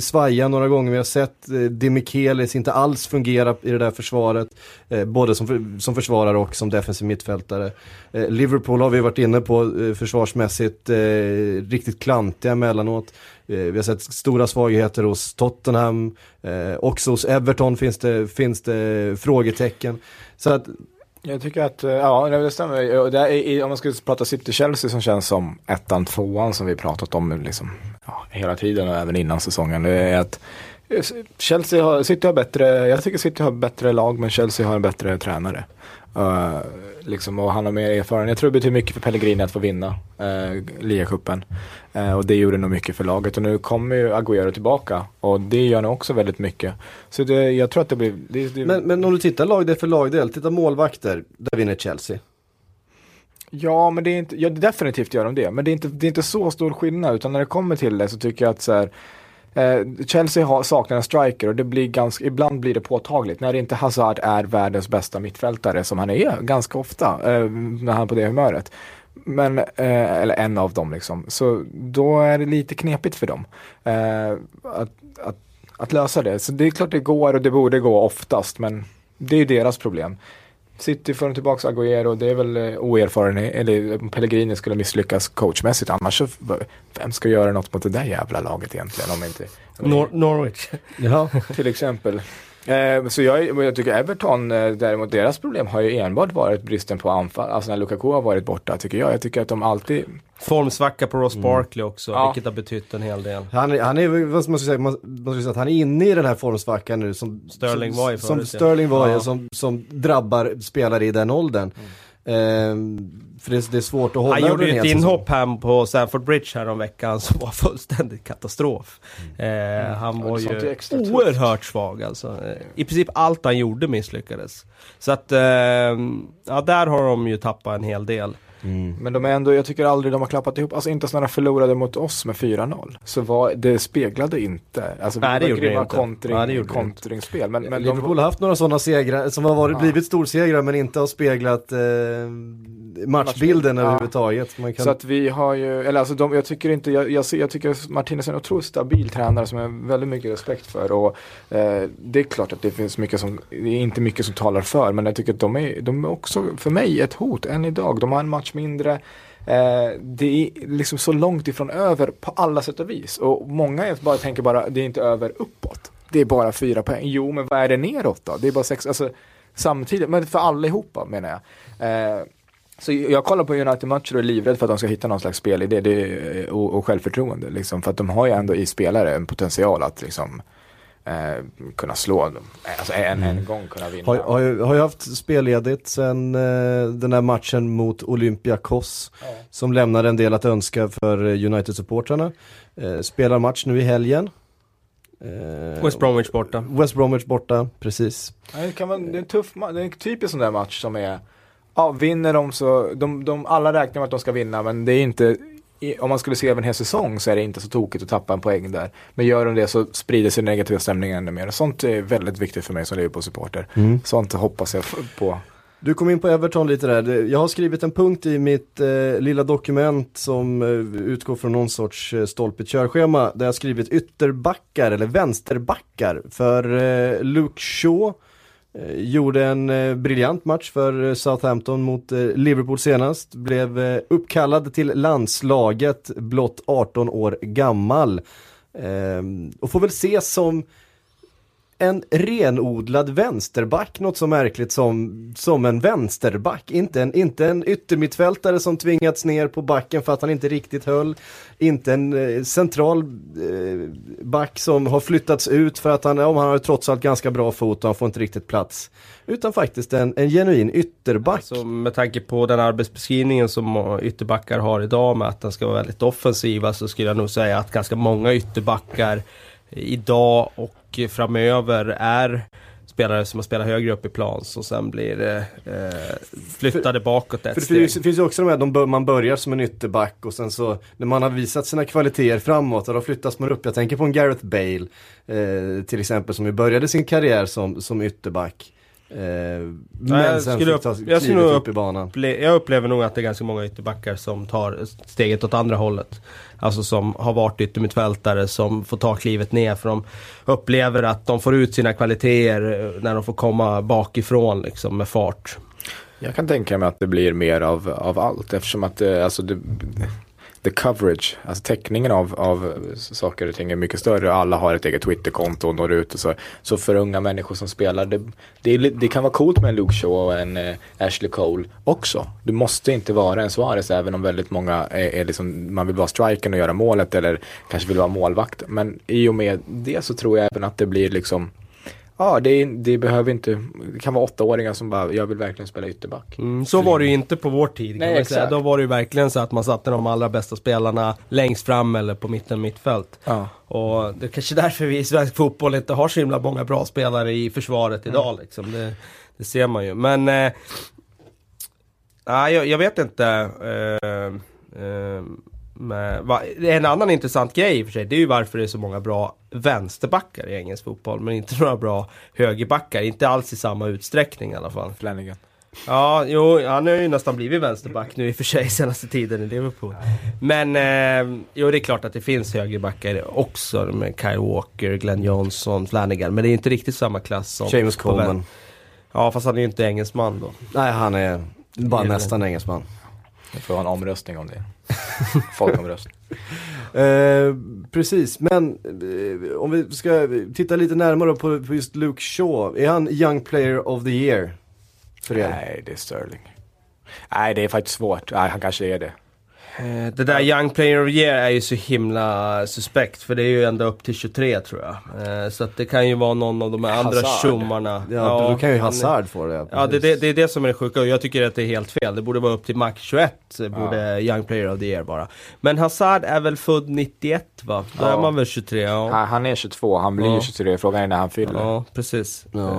svaja några gånger. Vi har sett eh, Demichelis inte alls fungera i det där försvaret. Eh, både som, för, som försvarare och som defensiv mittfältare. Eh, Liverpool har vi varit inne på eh, försvarsmässigt eh, riktigt klantiga emellanåt. Eh, vi har sett stora svagheter hos Tottenham. Eh, också hos Everton finns det, finns det frågetecken. Så att jag tycker att, eh, ja det stämmer. Det är, om man skulle prata City-Chelsea som känns som ettan, tvåan som vi pratat om liksom, ja, hela tiden och även innan säsongen. Det är att eh, Chelsea har, City har bättre, jag tycker City har bättre lag men Chelsea har en bättre tränare. Uh, liksom, och han har mer erfarenhet. Jag tror det betyder mycket för Pellegrini att få vinna uh, ligacupen. Uh, och det gjorde nog mycket för laget. Och nu kommer ju Agüero tillbaka. Och det gör nog också väldigt mycket. Så det, jag tror att det blir... Det, det, Men, men om du tittar lagdel för lagdel, titta målvakter, där vinner Chelsea. Ja, men det är inte, ja, definitivt gör de det. Men det är, inte, det är inte så stor skillnad. Utan när det kommer till det så tycker jag att så här, eh, Chelsea har, saknar en striker och det blir ganska, ibland blir det påtagligt. När inte Hazard är världens bästa mittfältare som han är ganska ofta eh, när han är på det humöret. Men, eh, eller en av dem liksom. Så då är det lite knepigt för dem. Eh, att, att, att lösa det. Så det är klart det går och det borde gå oftast. Men det är ju deras problem. City får tillbaka Agüero, det är väl eh, oerfarenhet, eller om Pellegrini skulle misslyckas coachmässigt. Annars så, vem ska göra något mot det där jävla laget egentligen? Om inte, Nor- Norwich. Ja. till exempel. Eh, så jag, jag tycker Everton, eh, däremot deras problem har ju enbart varit bristen på anfall. Alltså när Lukaku har varit borta tycker jag. Jag tycker att de alltid, Formsvacka på Ross Barkley också, Ja. vilket har betytt en hel del. Han, är- han är, vad man ska säga, man, man ska säga att han är inne i den här formsvackan nu som Sterling som, var i som förut, ja. Sterling var Ja. i, som, som drabbar spelare i den åldern. Ehm, för det, det är svårt att hålla Han gjorde ju ett inhopp här på Stamford Bridge här om veckan som var fullständigt katastrof. Eh, han Ja, var ju extra tufft. oerhört svag alltså. Eh, I princip allt han gjorde misslyckades. Så att, eh, ja där har de ju tappat en hel del. men de är ändå, jag tycker aldrig de har klappat ihop, alltså inte ens när de förlorade mot oss med 4-0. Så var, det speglade inte, alltså Nej, det det grymma inte. kontring, Nej, det gjorde det inte. kontringsspel. Men, men Liverpool har haft några sådana segrar som har varit, Ja. blivit storsegrar men inte har speglat eh, matchbilden Ja. överhuvudtaget. Man kan, Så att vi har ju, eller alltså de, jag tycker inte, jag, jag, jag tycker Martinez är en otroligt stabil tränare som jag har väldigt mycket respekt för. Och eh, det är klart att det finns mycket som, det är inte mycket som talar för, men jag tycker att de är, de är också för mig ett hot än idag. De har en match mindre. Eh, det är liksom så långt ifrån över på alla sätt och vis. Och många bara tänker bara, det är inte över uppåt. Det är bara fyra poäng. Jo, men vad är det neråt då? Det är bara sex, alltså samtidigt, men för allihopa menar jag. Eh, så jag kollar på United-matcher och är livrädd för att de ska hitta någon slags spelidé det, och, och självförtroende. Liksom, för att de har ju ändå i spelare en potential att liksom, eh, kunna slå, dem. alltså en, en gång kunna vinna. har, har, har ju haft spelledigt sen eh, den här matchen mot Olympiakos Ja. som lämnade en del att önska för eh, United-supportrarna. Eh, spelar match nu i helgen. Eh, West Bromwich borta. West Bromwich borta, precis. Ja, Det, kan vara, det är en tuff match, det är en typisk sån där match som är, ja vinner de så, de, de, alla räknar med att de ska vinna men det är inte, om man skulle se över en hel säsong så är det inte så tokigt att tappa en poäng där. Men gör de det så sprider sig den negativa stämningen ännu mer. Sånt är väldigt viktigt för mig som Liverpool-supporter. Sånt hoppas jag på. Du kom in på Everton lite där. Jag har skrivit en punkt i mitt eh, lilla dokument som eh, utgår från någon sorts eh, stolpigt körschema. Där jag har skrivit ytterbackar eller vänsterbackar. För eh, Luke Shaw Eh, gjorde en eh, briljant match för eh, Southampton mot Liverpool senast. Blev uppkallad till landslaget blott 18 år gammal. Ehm, och får väl ses som en renodlad vänsterback, något så märkligt som, som en vänsterback. Inte en, inte en yttermittfältare som tvingats ner på backen för att han inte riktigt höll. Inte en eh, central eh, back som har flyttats ut för att han, om han har trots allt ganska bra fot och han får inte riktigt plats. Utan faktiskt en, en genuin ytterback. Alltså, med tanke på den arbetsbeskrivningen som ytterbackar har idag med att den ska vara väldigt offensiva så skulle jag nog säga att ganska många ytterbackar idag och framöver är spelare som har spelat högre upp i plan som sen blir eh, flyttade för, bakåt ett för steg. Det finns, finns ju också de här, de, man börjar som en ytterback och sen så när man har visat sina kvaliteter framåt och då flyttas man upp. Jag tänker på en Gareth Bale eh, till exempel som ju började sin karriär som, som ytterback. Eh, men jag sen skulle fick ta jag, skulle upp, upp i banan. jag upplever nog att det är ganska många ytterbackar som tar steget åt andra hållet. Alltså som har varit yttermittfältare som får ta klivet ner för de upplever att de får ut sina kvaliteter när de får komma bakifrån liksom med fart. Jag kan tänka mig att det blir mer av, av allt eftersom att det, alltså det, the coverage, alltså täckningen av, av saker och ting är mycket större. Alla har ett eget Twitterkonto och når ut och så. Så för unga människor som spelar, det, det, det kan vara coolt med en Luke Shaw och en eh, Ashley Cole också. Du måste inte vara en Suarez även om väldigt många är, är liksom, man vill vara striken och göra målet eller kanske vill vara målvakt. Men i och med det så tror jag även att det blir liksom Ja, det, det, behöver inte, det kan vara åttaåringar som bara, jag vill verkligen spela ytterback. Mm, så var det ju inte på vår tid. Nej, man säga. exakt. Då var det ju verkligen så att man satte de allra bästa spelarna längst fram eller på mitten mittfält. Ja. Och det är kanske därför vi i svensk fotboll inte har så himla många bra spelare i försvaret idag. Mm. Liksom. Det, det ser man ju. Men eh, nej, jag, jag vet inte. Eh, eh, med, va, en annan intressant grej i och för sig, det är ju varför det är så många bra vänsterbackar i engelsk fotboll. Men inte några bra högerbackar. Inte alls i samma utsträckning i alla fall. Flanagan. Ja, jo, han har ju nästan blivit vänsterback nu i och för sig senaste tiden i Liverpool. Men, eh, jo det är klart att det finns högerbackar också med Kyle Walker, Glenn Johnson, Flanagan. Men det är inte riktigt samma klass som... James Coleman. Ja, fast han är ju inte engelsman då. Nej, han är bara är nästan engelsman. Vi får ha en omröstning om det. Folkomröstning. Eh, precis, men eh, om vi ska titta lite närmare på, på just Luke Shaw. Är han Young Player of the Year? För er? Nej, det är Sterling. Nej, det är faktiskt svårt. Nej, han kanske är det. Eh, Det där Young Player of Year är ju så himla suspekt för det är ju ända upp till 23 tror jag. Eh, Så att det kan ju vara någon av de här andra tjommarna. Ja, då kan ju Hazard få det. Ja, det, det, det är det som är det sjuka och jag tycker att det är helt fel. Det borde vara upp till max 21, eh, borde Young Player of the Year vara. Men Hazard är väl född 91 va? Då Ja. är man väl 23? Ja, Han, är 22, han blir Ja. ju 23. Frågan är när han fyller. ja precis. Ja. Eh,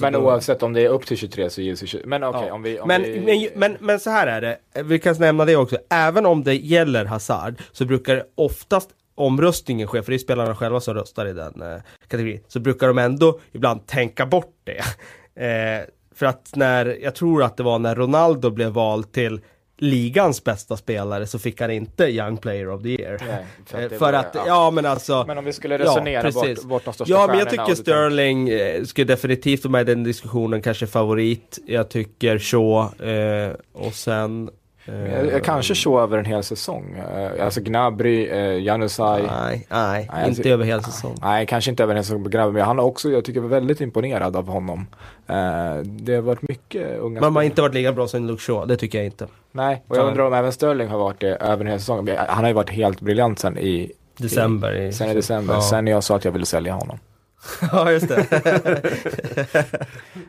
Men då- oavsett om det är upp till 23 så ges ju 23. Men okej, Ja. om vi... Om men, vi... men, men, men så här är det, vi kan nämna det också. Även om det gäller Hazard så brukar det oftast omröstningen ske, för det är spelarna själva som röstar i den eh, kategorin, så brukar de ändå ibland tänka bort det. Eh, för att när, jag tror att det var när Ronaldo blev vald till ligans bästa spelare så fick han inte Young Player of the Year. Nej, för att Eh, för att, ja. ja. men alltså Men om vi skulle resonera precis. bort, bort de största Ja men jag tycker du tänker- Sterling eh, skulle definitivt vara med i den diskussionen, kanske favorit. Jag tycker Shaw eh, och sen... Eh, Jag, kanske så över en hel säsong. Eh, Alltså Gnabry, eh, Janusaj. Nej, nej, Nej, inte alltså- över hel säsong. Nej, kanske inte över en hel säsong på Gnabry, men han har också, jag tycker, väldigt imponerad av honom. Eh, det har varit mycket unga Men man har inte varit lika bra som Luke Shaw, det tycker jag inte. Nej, och jag undrar om även Sterling har varit det över en hel säsong. Han har ju varit helt briljant sen i, December. I, sen i december, Ja. sen jag sa att jag ville sälja honom. ja, just det.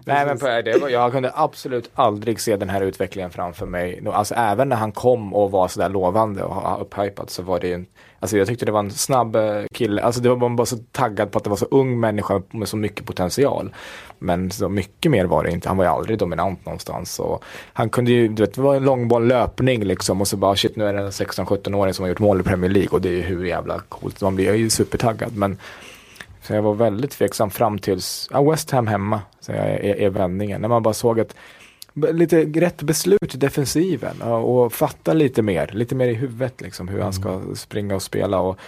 Nej men på, det var, jag kunde absolut aldrig se den här utvecklingen framför mig. Alltså även när han kom och var sådär lovande och upphypad så var det ju en, Alltså jag tyckte det var en snabb eh, kille, alltså det var man bara så taggad på att det var så ung människa med så mycket potential. Men så mycket mer var det inte, han var ju aldrig dominant någonstans. Och han kunde ju, du vet, det var en långboll löpning liksom och så bara shit nu är det en 16-17-åring som har gjort mål i Premier League och det är ju hur jävla coolt, man blir ju supertaggad. Men så jag var väldigt tveksam fram tills, ja, West Ham hemma, så jag är, är vändningen. När man bara såg att lite rätt beslut i defensiven och, och fatta lite mer, lite mer i huvudet liksom hur han ska springa och spela. Och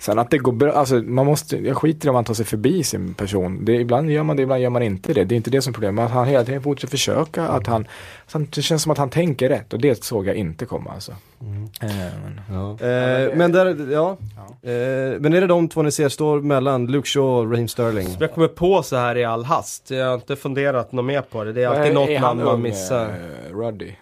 Sen att det går bra, alltså man måste, jag skiter i om man tar sig förbi sin person. Det, ibland gör man det, ibland gör man inte det. Det är inte det som är problemet. Att han hela tiden fortsätter försöka, att han, att han, det känns som att han tänker rätt och det såg jag inte komma alltså. Eh, men, Ja. Eh, men där, ja. Ja. Eh, men är det de två ni ser står mellan Luke Shaw och Raheem Sterling? Jag kommer på så här i all hast. Jag har inte funderat något mer på det. Det är alltid något är han namn man missar. eh, Ruddy?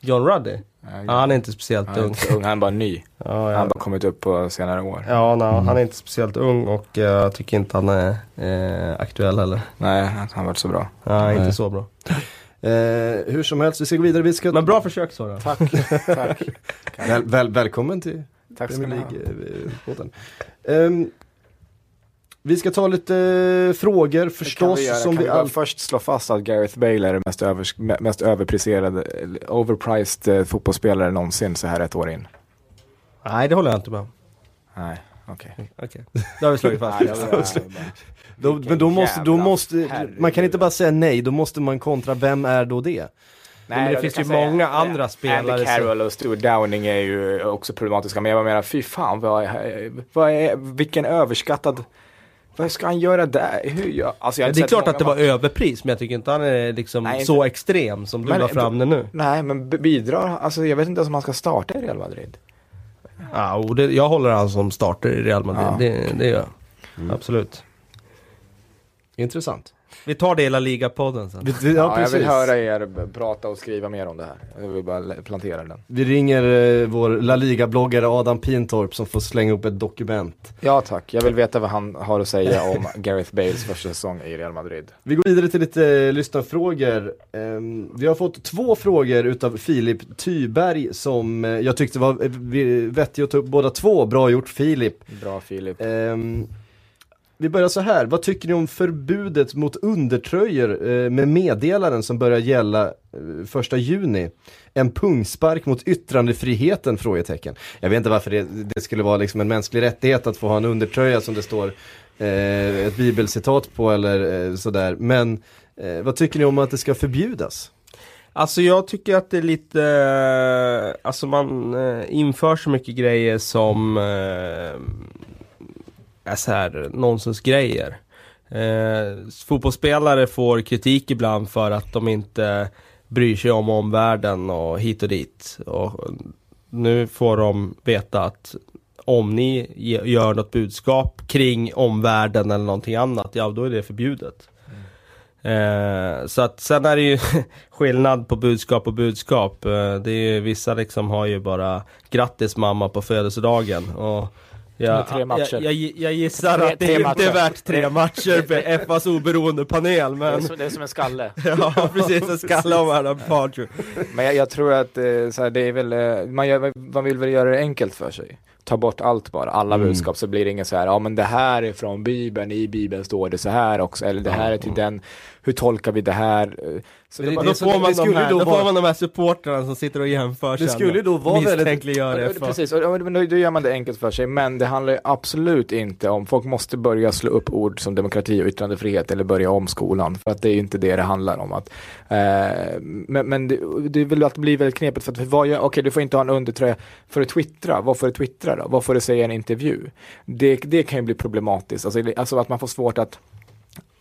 John Ruddy? Nej, Ja, han är inte speciellt han är ung. inte ung, han är bara ny. Ja, Han har ja. bara kommit upp på senare år. ja nej, han är inte speciellt ung och eh, jag tycker inte han är eh, aktuell heller. Nej, han har varit så bra. Ja, inte Nej. så bra. Eh, hur som helst, vi ska gå vidare. Vi ska... Men bra försök Sara. Tack, tack. Väl, väl, välkommen till Tack ska Premier ha. Vi ska ta lite eh, frågor Kan förstås. vi, som kan vi all... först slå fast att Gareth Bale är den mest, övers, mest överpriserade, eller overpriced eh, fotbollsspelare någonsin så här ett år in? Nej, det håller jag inte med om. Nej, okej. Okej, det har vi slagit fast. Nej, Då, men då måste, då måste man kan inte bara säga nej, då måste man kontra, vem är då det? men det finns ju säga- många andra spelare Andy Carroll och Stuart Downing är ju också problematiska. Men jag menar, fy fan, vad, är- vad är, vilken överskattad... Vad ska han göra där? Hur gör, alltså jag det är klart att det var matcher. överpris, men jag tycker inte han är liksom Nej, inte- så extrem som du Men- la fram det nu. Nej, men bidrar alltså jag vet inte ens om han ska starta i Real Madrid. Ja, och det, jag håller han som starter i Real Madrid, Ja. det, det gör jag. Absolut. Intressant. Vi tar det i Liga-podden sen. Ja, Ja, jag vill höra er prata och skriva mer om det här. Jag vill bara plantera den. Vi ringer eh, vår La Liga-bloggare Adam Pintorp som får slänga upp ett dokument. Ja tack, jag vill veta vad han har att säga om Gareth Bales första säsong i Real Madrid. Vi går vidare till lite eh, lyssnarfrågor. Ehm, vi har fått två frågor utav Filip Tyberg som eh, jag tyckte var eh, vettig att ta upp båda två. Bra gjort Filip. Bra Filip. Vi börjar så här, vad tycker ni om förbudet mot undertröjor eh, med meddelaren som börjar gälla eh, första juni? En pungspark mot yttrandefriheten? Frågetecken. Jag vet inte varför det, det skulle vara liksom en mänsklig rättighet att få ha en undertröja som det står eh, ett bibelcitat på eller eh, sådär. Men eh, vad tycker ni om att det ska förbjudas? Alltså jag tycker att det är lite, eh, alltså man eh, inför så mycket grejer som eh, så här nonsensgrejer. Eh, fotbollsspelare får kritik ibland för att de inte bryr sig om omvärlden och hit och dit. Och nu får de veta att om ni gör något budskap kring omvärlden eller någonting annat, ja då är det förbjudet. Eh, så att sen är det ju skillnad på budskap och budskap. Eh, det är ju, vissa liksom har ju bara grattis mamma på födelsedagen. Och jag, Med tre matcher. Jag, jag, jag gissar Tre- att det tre inte matcher. är värt tre matcher för FAs oberoende panel. Men det är som en skalle. ja, precis, en skalle av Adam Pardew. Men jag, jag tror att eh, så här, det är väl, eh, man, gör, man vill väl göra det enkelt för sig. Ta bort allt bara, alla Mm. budskap så blir det inget så här, ja men det här är från bibeln, i bibeln står det så här också, eller det här är till den, hur tolkar vi det här? Så det, det- Då får, man de här, då då vara- får man de här supportrarna som sitter och jämför Det skulle då vara väldigt- Ja. Precis, och, men då, då gör man det enkelt för sig. Men det handlar ju absolut inte om, folk måste börja slå upp ord som demokrati och yttrandefrihet eller börja om skolan. För att det är ju inte det det handlar om. Att, eh, men men det, det vill att bli väldigt knepigt för att vad gör, okej du får inte ha en undertröja för att twittra. Vad får du twittra då? Vad får du säga i en intervju? Det, det kan ju bli problematiskt. Alltså, alltså att man får svårt att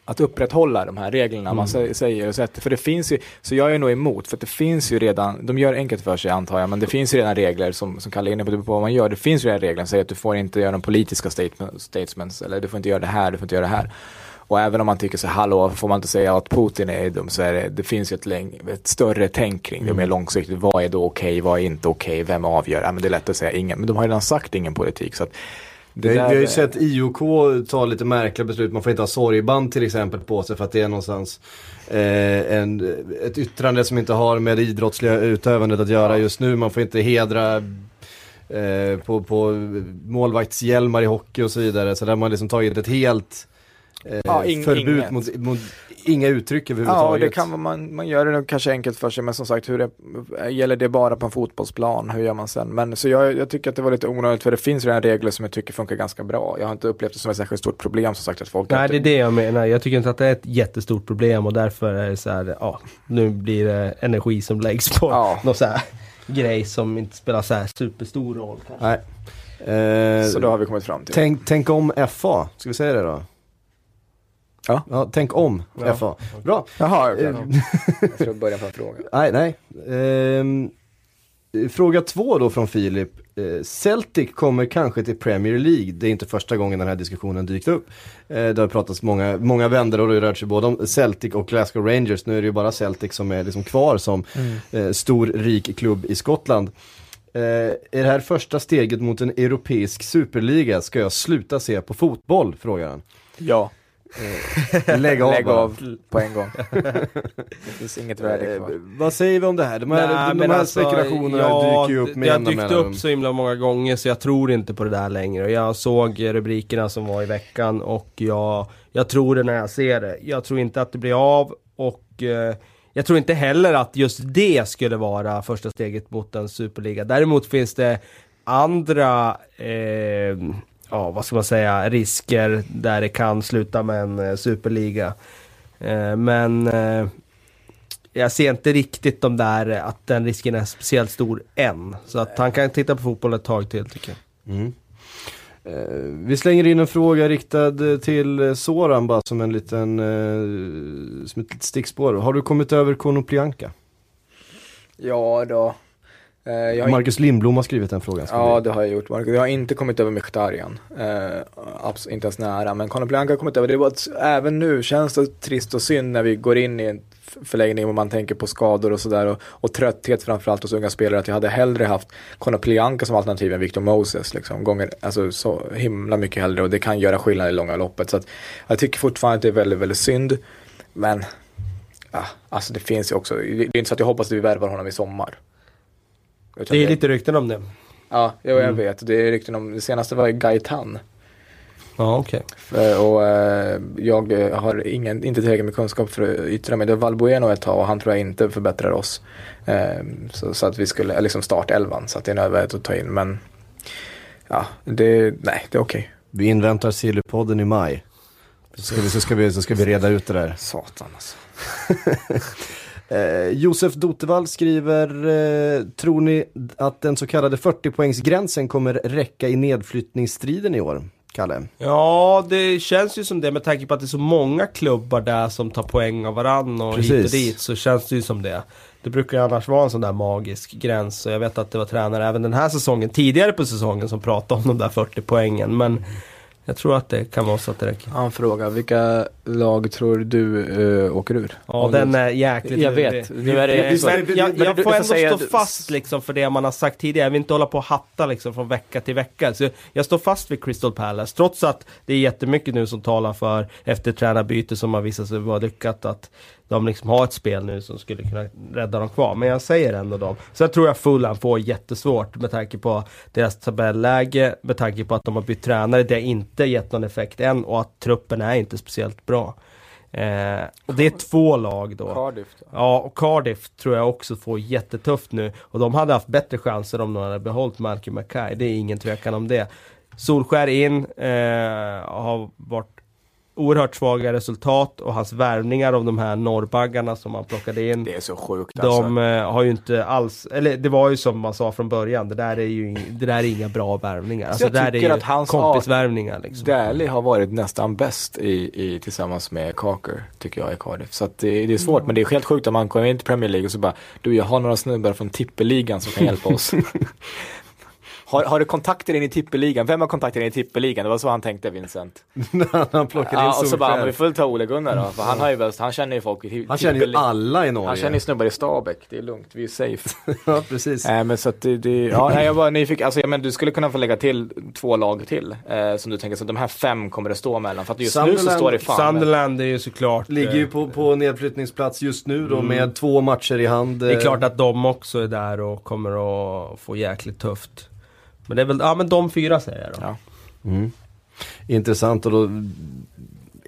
att upprätthålla de här reglerna man sä- säger och sätter. För det finns ju, så jag är nog emot, för det finns ju redan, de gör enkelt för sig antar jag, men det finns ju redan regler som, som Kalle är inne på, på vad man gör. Det finns ju redan regler som säger att du får inte göra de politiska statement, statements, eller du får inte göra det här, du får inte göra det här. Och även om man tycker så hallå, får man inte säga att Putin är dum, så är det, det finns ju ett, läng, ett större tänk kring det, mer långsiktigt. Vad är då okej, vad är inte okej, vem avgör? Ja, men det är lätt att säga ingen, men de har redan sagt ingen politik. Så att det Vi, har ju sett IOK ta lite märkliga beslut, man får inte ha sorgband till exempel på sig för att det är någonstans eh, en, ett yttrande som inte har med det idrottsliga utövandet att göra just nu. Man får inte hedra eh, på, på målvaktshjälmar i hockey och så vidare. Så där har man liksom tagit ett helt eh, Ja, ing- förbud inget. mot, mot inga uttryck Ja, överhuvudtaget. det kan man, man gör det nog kanske enkelt för sig, men som sagt, hur det, gäller det bara på en fotbollsplan? Hur gör man sen? Men så jag, jag tycker att det var lite onödigt, för det finns redan regler som jag tycker funkar ganska bra. Jag har inte upplevt det som ett särskilt stort problem, som sagt, att folk Nej inte- det är det jag menar, jag tycker inte att det är ett jättestort problem och därför är det så här, ja, nu blir det energi som läggs på Ja. någon så här grej som inte spelar så här superstor roll kanske. Nej. Eh, Så då har vi kommit fram till. tänk, tänk om FA, ska vi säga det då? Ja. Ja, tänk om Ja. FA. Bra. Jaha, okej. Eh, Jag tror börja på en fråga. Nej, nej. Ehm, fråga två då från Filip. Eh, Celtic kommer kanske till Premier League. Det är inte första gången den här diskussionen dykt upp. Eh, det har pratats många, många vändor och det har rört sig både om Celtic och Glasgow Rangers. Nu är det ju bara Celtic som är liksom kvar som eh, stor, rik klubb i Skottland. Eh, är det här första steget mot en europeisk superliga? Ska jag sluta se på fotboll? Frågar han. Ja, Lägg av lägg av på en gång. Det finns inget värde Eh, kvar. vad säger vi om det här? De här, Nej, de här alltså, spekulationerna ja, dyker ju upp med Det har dykt upp så himla många gånger så jag tror inte på det där längre. Jag såg rubrikerna som var i veckan och jag, jag tror det när jag ser det. Jag tror inte att det blir av och eh, jag tror inte heller att just det skulle vara första steget mot en superliga. Däremot finns det andra eh, ja, vad ska man säga, risker där det kan sluta med en eh, superliga. Eh, men eh, jag ser inte riktigt de där, att den risken är speciellt stor än. Så att han kan titta på fotboll ett tag till tycker jag. Mm. Vi slänger in en fråga riktad till Soran bara som en liten, som ett litet stickspår. Har du kommit över Konoplyanka? Ja då. Eh, jag Marcus Lindblom har skrivit den frågan. Ja, det har jag gjort. Marcus. Jag har inte kommit över Mkhitaryan. Eh, inte ens nära. Men Conor Blanca har kommit över. Det var att även nu känns det trist och synd när vi går in i en förlängning och man tänker på skador och sådär. Och, och trötthet framförallt hos unga spelare. Att jag hade hellre haft Conor Plianka som alternativ än Victor Moses. Liksom. Gånger, alltså så himla mycket hellre. Och det kan göra skillnad i långa loppet. Så att jag tycker fortfarande att det är väldigt, väldigt synd. Men, ja, alltså det finns ju också. Det är inte så att jag hoppas att vi värvar honom i sommar. Utan Det är lite rykten om det. Ja, jo, jag Mm. vet. Det är rykten om, det senaste var ju Gaetan. Ja, okej. Eh, Och eh, jag eh, har ingen, inte tillräckligt med kunskap för att yttra mig. Det var Valbueno ett tag och han tror jag inte förbättrar oss. Eh, Så, så att vi skulle, liksom startelvan, så att det är nödvändigt att ta in. Men ja, det, nej, det är okej. Vi inväntar Sillypodden i maj. Så ska, vi, så, ska vi, så ska vi reda ut det där. Satan alltså. Eh, Josef Dotevall skriver, eh, tror ni att den så kallade 40-poängsgränsen kommer räcka i nedflyttningsstriden i år? Kalle? Ja, det känns ju som det med tanke på att det är så många klubbar där som tar poäng av varann och hit och Precis. dit så känns det ju som det. Det brukar ju annars vara en sån där magisk gräns och jag vet att det var tränare även den här säsongen, tidigare på säsongen som pratade om de där 40 poängen men jag tror att det kan vara så att det räcker. Han frågar, vilka lag tror du eh, åker ur? Ja, den är jäkligt Jag vet. Nu är det- men Men jag, jag du får ändå säga- stå fast liksom för det man har sagt tidigare. Jag vill inte hålla på och hatta liksom från vecka till vecka. Så jag står fast vid Crystal Palace. Trots att det är jättemycket nu som talar för efter tränarbyte som har visat sig vara lyckat att de liksom har ett spel nu som skulle kunna rädda dem kvar. Men jag säger ändå dem. Sen tror jag Fulham får jättesvårt med tanke på deras tabelläge, med tanke på att de har bytt tränare. Det har inte gett någon effekt än och att truppen är inte speciellt bra. Eh, och det är två lag då. Cardiff då? Ja, och Cardiff tror jag också får jättetufft nu. Och de hade haft bättre chanser om de hade behållit Malcolm Mackay. Det är ingen tvekan om det. Solskär in, eh, har varit oerhört svaga resultat och hans värvningar av de här norrbaggarna som han plockade in. Det är så sjukt alltså. De eh, har ju inte alls, eller det var ju som man sa från början, det där är ju ing- det där är inga bra värvningar. Alltså jag det där är ju att hans kompisvärvningar liksom. Daly har varit nästan bäst i, i, tillsammans med Carker, tycker jag, i Cardiff. Så att det, det är svårt, men det är helt sjukt om man kommer in till Premier League och så bara, du jag har några snubbar från tippeligan som kan hjälpa oss. har, har du kontakter in i tippeligan? Vem har kontakter in i tippeligan? Det var så han tänkte, Vincent. Han plockade in Ja, och så bara, men vi får väl ta Ole Gunnar då, för han har ju bäst, han känner ju folk i Han känner ju alla i Norge. Han känner ju snubbar i Stabäck, det är lugnt, vi är safe. ja, precis. Nej men så att det, det ja, nej, jag var nyfiken, alltså ja, men du skulle kunna få lägga till två lag till. Eh, som du tänker, så de här fem kommer det stå mellan. För att just nu så Sunderland- står det fan. Sunderland är ju såklart... Ligger ju eh, på, på nedflyttningsplats just nu då med två matcher i hand. Det är klart att de också är där och kommer att få jäkligt tufft. Men det är väl, ja men de fyra säger jag då. Ja. Mm. Intressant och då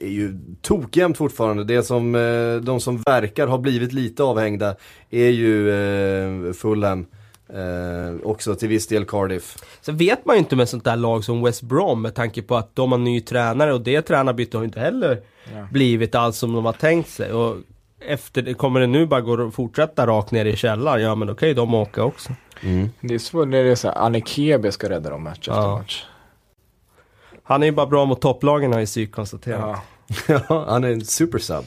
är ju tokjämnt fortfarande. Det som, eh, de som verkar ha blivit lite avhängda är ju eh, Fulham. Eh, också till viss del Cardiff. Sen vet man ju inte med sånt där lag som West Brom med tanke på att de har ny tränare och det tränarbytet har ju inte heller Ja. blivit alls som de har tänkt sig. Och efter det, kommer det nu bara gå att fortsätta rakt ner i källaren, ja men då kan ju de åka också. Mm. Det är svårt när det är så här, Anne Kebe ska rädda dem match efter Ja. match. Han är ju bara bra mot topplagen har ju psyk konstaterat. Ja. Han är en supersub.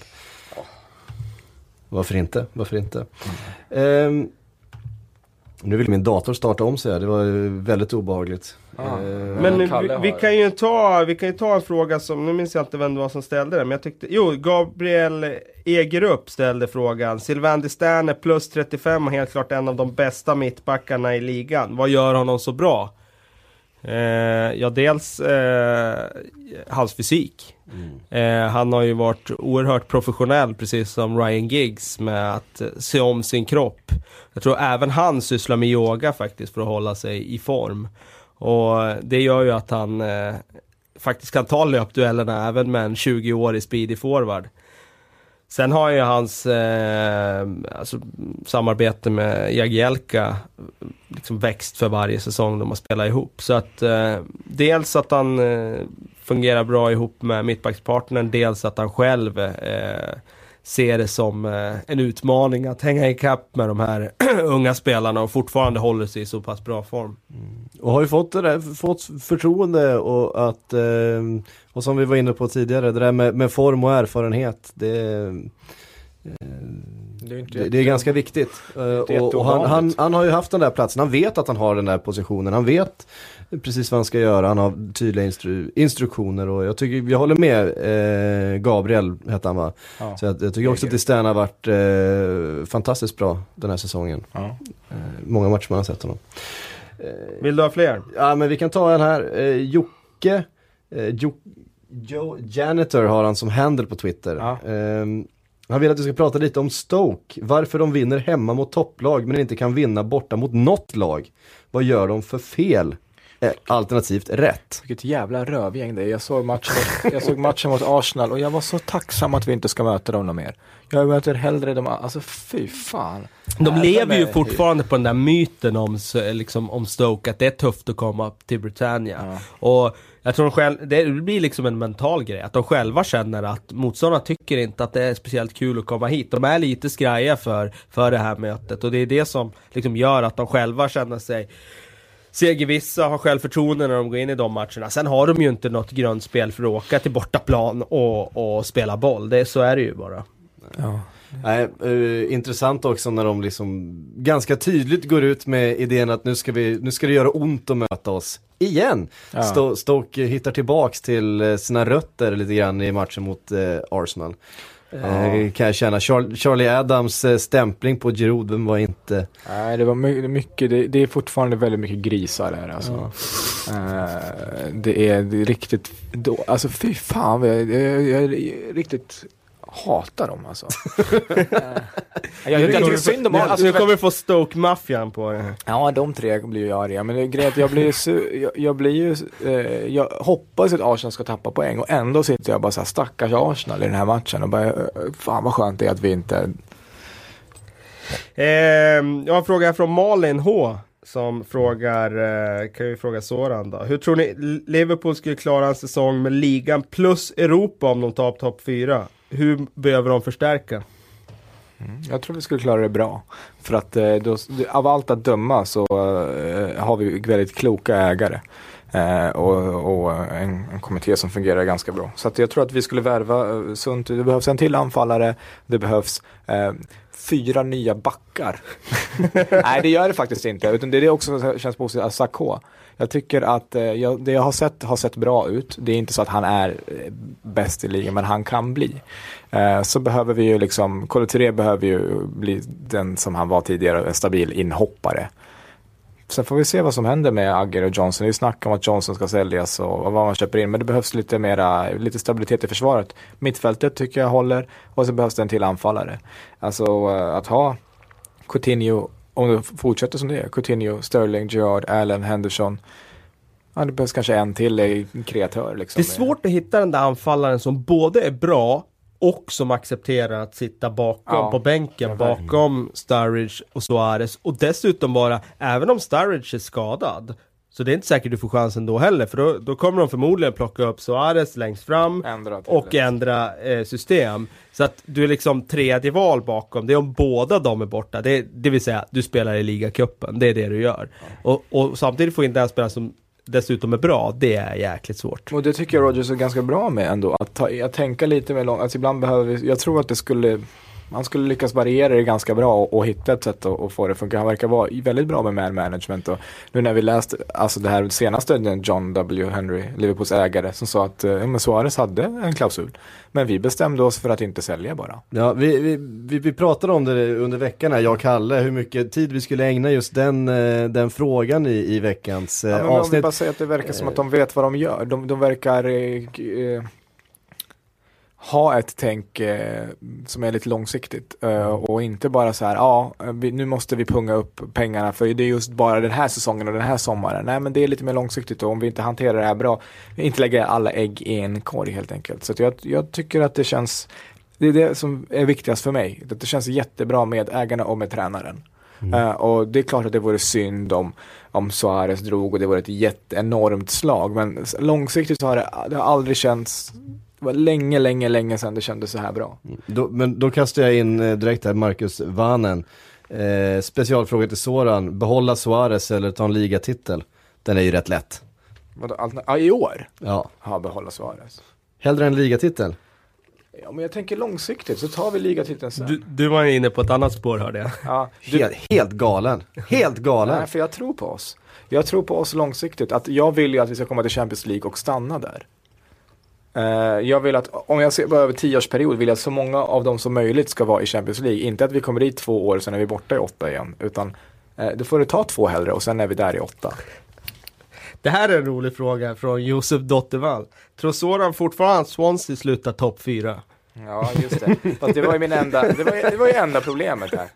Varför inte? Varför inte? Ehm, nu vill min dator starta om sig här. Det var ju väldigt obehagligt. Ah. Men vi, vi, kan ju ta, vi kan ju ta en fråga som, nu minns jag inte vem det var som ställde den, men jag tyckte, jo, Gabriel Egerup ställde frågan. Sylvain Distin är plus 35 och helt klart en av de bästa mittbackarna i ligan. Vad gör honom så bra? Eh, ja, dels eh, hans fysik. Eh, han har ju varit oerhört professionell, precis som Ryan Giggs, med att eh, se om sin kropp. Jag tror även han sysslar med yoga faktiskt för att hålla sig i form. Och det gör ju att han eh, faktiskt kan ta löpduellerna även med en 20-årig speedy forward. Sen har ju hans eh, alltså, samarbete med Jagielka liksom växt för varje säsong de har spelat ihop. Så att eh, dels att han eh, fungerar bra ihop med mittbackspartnern, dels att han själv eh, ser det som eh, en utmaning att hänga ikapp med de här unga spelarna och fortfarande håller sig i så pass bra form. Mm. Och har ju fått, det där, fått förtroende och att, eh, och som vi var inne på tidigare, det där med, med form och erfarenhet, det, eh, det är, inte det, det är ganska viktigt. Eh, och och han, han, han har ju haft den där platsen, han vet att han har den där positionen, han vet precis vad han ska göra, han har tydliga instru instruktioner och jag tycker, jag håller med eh, Gabriel, hette han va? Ja. Så jag, jag tycker också att Distan har varit eh, fantastiskt bra den här säsongen. Ja. Eh, många matcher man har sett honom. Vill du ha fler? Ja men vi kan ta en här, eh, Jocke, eh, jo, Joe Janitor har han som handle på Twitter. Ja. Ehm, han vill att vi ska prata lite om Stoke, varför de vinner hemma mot topplag men inte kan vinna borta mot något lag. Vad gör de för fel? Eh, alternativt rätt. Vilket jävla rövgäng det är. Jag såg, matchen mot, jag såg matchen mot Arsenal och jag var så tacksam att vi inte ska möta dem mer. Jag möter hellre dem, alltså fy fan. De Jävlar lever ju fortfarande på den där myten om, liksom, om Stoke, att det är tufft att komma upp till Britannia. Ja. Och jag tror de själv, det blir liksom en mental grej, att de själva känner att motståndarna tycker inte att det är speciellt kul att komma hit. De är lite skraja för, för det här mötet och det är det som liksom gör att de själva känner sig segervissa, har självförtroende när de går in i de matcherna. Sen har de ju inte något grundspel för att åka till bortaplan och, och spela boll. Det, så är det ju bara. Ja. Nej, eh, intressant också när de liksom ganska tydligt går ut med idén att nu ska, vi, nu ska det göra ont att möta oss igen. Ja. Sto- Stoke hittar tillbaks till eh, sina rötter lite grann i matchen mot eh, Arsenal. Eh, kan jag känna. Char- Charlie Adams eh, stämpling på Giroud var inte... Nej, det var my- mycket, det, det är fortfarande väldigt mycket grisar där alltså. Eh, det, är, det är riktigt, då, alltså fy fan, jag, jag, jag, riktigt hatar dem alltså. Jag, jag, jag tycker synd om alltså, Du kommer få Stoke-maffian på det. Ja, de tre blir ju arga. Men grejen jag blir ju, su- jag, jag blir ju, eh, jag hoppas att Arsenal ska tappa poäng och ändå sitter jag bara såhär, stackars Arsenal i den här matchen och bara, eh, fan vad skönt det är att vi inte, Eh, jag har en fråga från Malin H. Som frågar, eh, kan vi fråga Soran då. Hur tror ni Liverpool skulle klara en säsong med ligan plus Europa om de tar topp 4? Hur behöver de förstärka? Mm, jag tror vi skulle klara det bra. För att eh, då, av allt att döma så eh, har vi väldigt kloka ägare. Eh, och och en, en kommitté som fungerar ganska bra. Så att jag tror att vi skulle värva eh, sunt. Det behövs en till anfallare. Det behövs eh, fyra nya backar. Nej det gör det faktiskt inte. Utan det är det också som känns positivt. Sakho. Jag tycker att eh, jag, det jag har sett har sett bra ut. Det är inte så att han är eh, bäst i ligan men han kan bli. Eh, så behöver vi ju liksom, Koloturé behöver ju bli den som han var tidigare, en stabil inhoppare. Sen får vi se vad som händer med Agger och Johnson. Det är ju snack om att Johnson ska säljas och, vad man köper in. Men det behövs lite mera, lite stabilitet i försvaret. Mittfältet tycker jag håller och så behövs det en till anfallare. Alltså eh, att ha Coutinho, om det fortsätter som det är, Coutinho, Sterling, Gerard, Allen, Henderson. Ja, det behövs kanske en till kreatör liksom. Det är svårt att hitta den där anfallaren som både är bra och som accepterar att sitta bakom Ja. på bänken bakom Sturridge och Suarez och dessutom bara, även om Sturridge är skadad Så det är inte säkert du får chansen då heller, för då, då kommer de förmodligen plocka upp Suarez längst fram Ändra och ändra eh, system. Så att du är liksom tredje val bakom, det är om båda de är borta. Det, det vill säga, du spelar i ligacupen, det är det du gör. Och, och samtidigt får inte en spelare som dessutom är bra, det är jäkligt svårt. Och det tycker jag Rogers är ganska bra med ändå. Att, ta, att tänka lite mer långt. Alltså ibland behöver vi, jag tror att det skulle, man skulle lyckas variera det ganska bra och, och hitta ett sätt att, få det att funka. Han verkar vara väldigt bra med man management. Och nu när vi läste, alltså det här senaste, John W. Henry, Liverpools ägare, som sa att eh, Suarez hade en klausul. Men vi bestämde oss för att inte sälja bara. Ja, vi, vi, vi, vi pratade om det under veckan här, jag och Kalle, hur mycket tid vi skulle ägna just den, eh, den frågan i, i veckans eh, Ja, men om vi avsnitt. bara säger att det verkar som att de vet vad de gör. De, de verkar eh, eh, ha ett tänk eh, som är lite långsiktigt eh, och inte bara så här, ja, vi, nu måste vi punga upp pengarna för det är just bara den här säsongen och den här sommaren. Nej, men det är lite mer långsiktigt och om vi inte hanterar det här bra, inte lägga alla ägg i en korg helt enkelt. Så jag, jag tycker att det känns, det är det som är viktigast för mig. Att det känns jättebra med ägarna och med tränaren. Eh, och det är klart att det vore synd om, om Suarez drog och det vore ett jätteenormt slag. Men långsiktigt så har det, det har aldrig känts, det var länge, länge, länge sedan det kändes så här bra. Då, men då kastar jag in eh, direkt här Marcus Vanen. Eh, specialfråga till Soran, behålla Suarez eller ta en ligatitel? Den är ju rätt lätt. Vadå, ja, I år? Ja, Ja, behålla Suarez. hellre en ligatitel. Ja, men jag tänker långsiktigt så tar vi ligatiteln sen. Du, du var inne på ett annat spår hörde jag. ja, du, Helt, helt galen. Helt galen. nej, för jag tror på oss. Jag tror på oss långsiktigt. Att jag vill ju att vi ska komma till Champions League och stanna där. Eh, jag vill att, om jag ser bara över tioårsperiod, vill jag att så många av dem som möjligt ska vara i Champions League. Inte att vi kommer dit två år, sen är vi borta i åtta igen. Utan uh, då får du ta två hellre och sen är vi där i åtta. Det här är en rolig fråga från Josef Dottervall. Tror Soran fortfarande att Swansea slutar topp 4? Ja, just det. Fast det var ju min enda, det var, det var ju enda problemet här.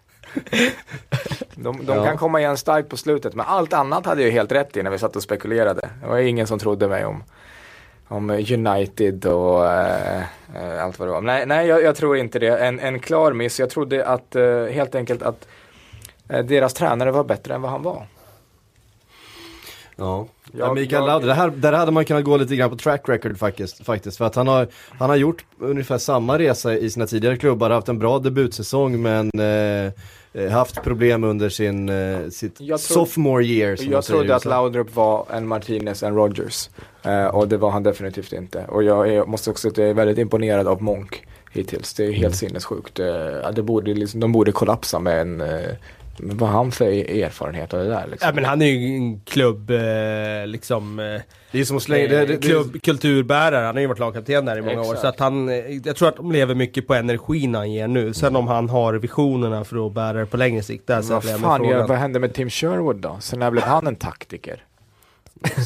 De, de Ja. kan komma igen starkt på slutet, men allt annat hade jag helt rätt i när vi satt och spekulerade. Det var ingen som trodde mig om, om United och eh, eh, allt vad det var. Nej, nej jag, jag tror inte det. En, en klar miss. Jag trodde att, eh, helt enkelt att eh, deras tränare var bättre än vad han var. Ja, Jag- ja Mikael det här, där hade man kunnat gå lite grann på track record faktiskt, faktiskt. För att han har, han har gjort ungefär samma resa i sina tidigare klubbar, haft en bra debutsäsong men eh, eh, haft problem under sin, eh, sitt Jag tror- sophomore year som Jag trodde att. Laudrup var en Martinez, en Rogers. Eh, och det var han definitivt inte. Och jag är, måste också säga att jag är väldigt imponerad av Monk hittills. Det är helt sinnessjukt. Eh, det borde, liksom, de borde kollapsa med en, eh, men vad har han för erfarenhet av det där liksom? Ja men han är ju en klubb, eh, liksom, eh, Det är som att slänga, det, det, det, klubb, kulturbärare. Han har ju varit lagkapten där i många år. Exakt. Så att han, eh, jag tror att de lever mycket på energin han ger nu. Sen om han har visionerna för att bära det på längre sikt, där vad sätter jag fan, gör, vad hände med Tim Sherwood då? Sen när blev han en taktiker?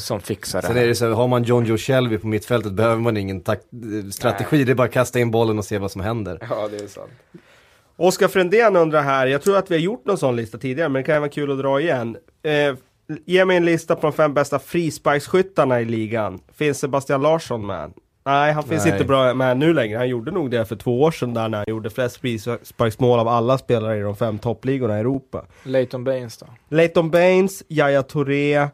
Som fixar det Sen är det så, här, har man John Joe Shelby på mittfältet behöver man ingen eh, strategi, det är bara att kasta in bollen och se vad som händer. Ja, det är sant. Oskar Frändén undrar här, jag tror att vi har gjort någon sån lista tidigare, men det kan vara kul att dra igen. Eh, ge mig en lista på de fem bästa frisparksskyttarna i ligan. Finns Sebastian Larsson med? Nej, han finns Nej. inte bra med nu längre. Han gjorde nog det för två år sedan där när han gjorde flest frisparksmål av alla spelare i de fem toppligorna i Europa. Leighton Baines då? Leighton Baines, Yahya Touré,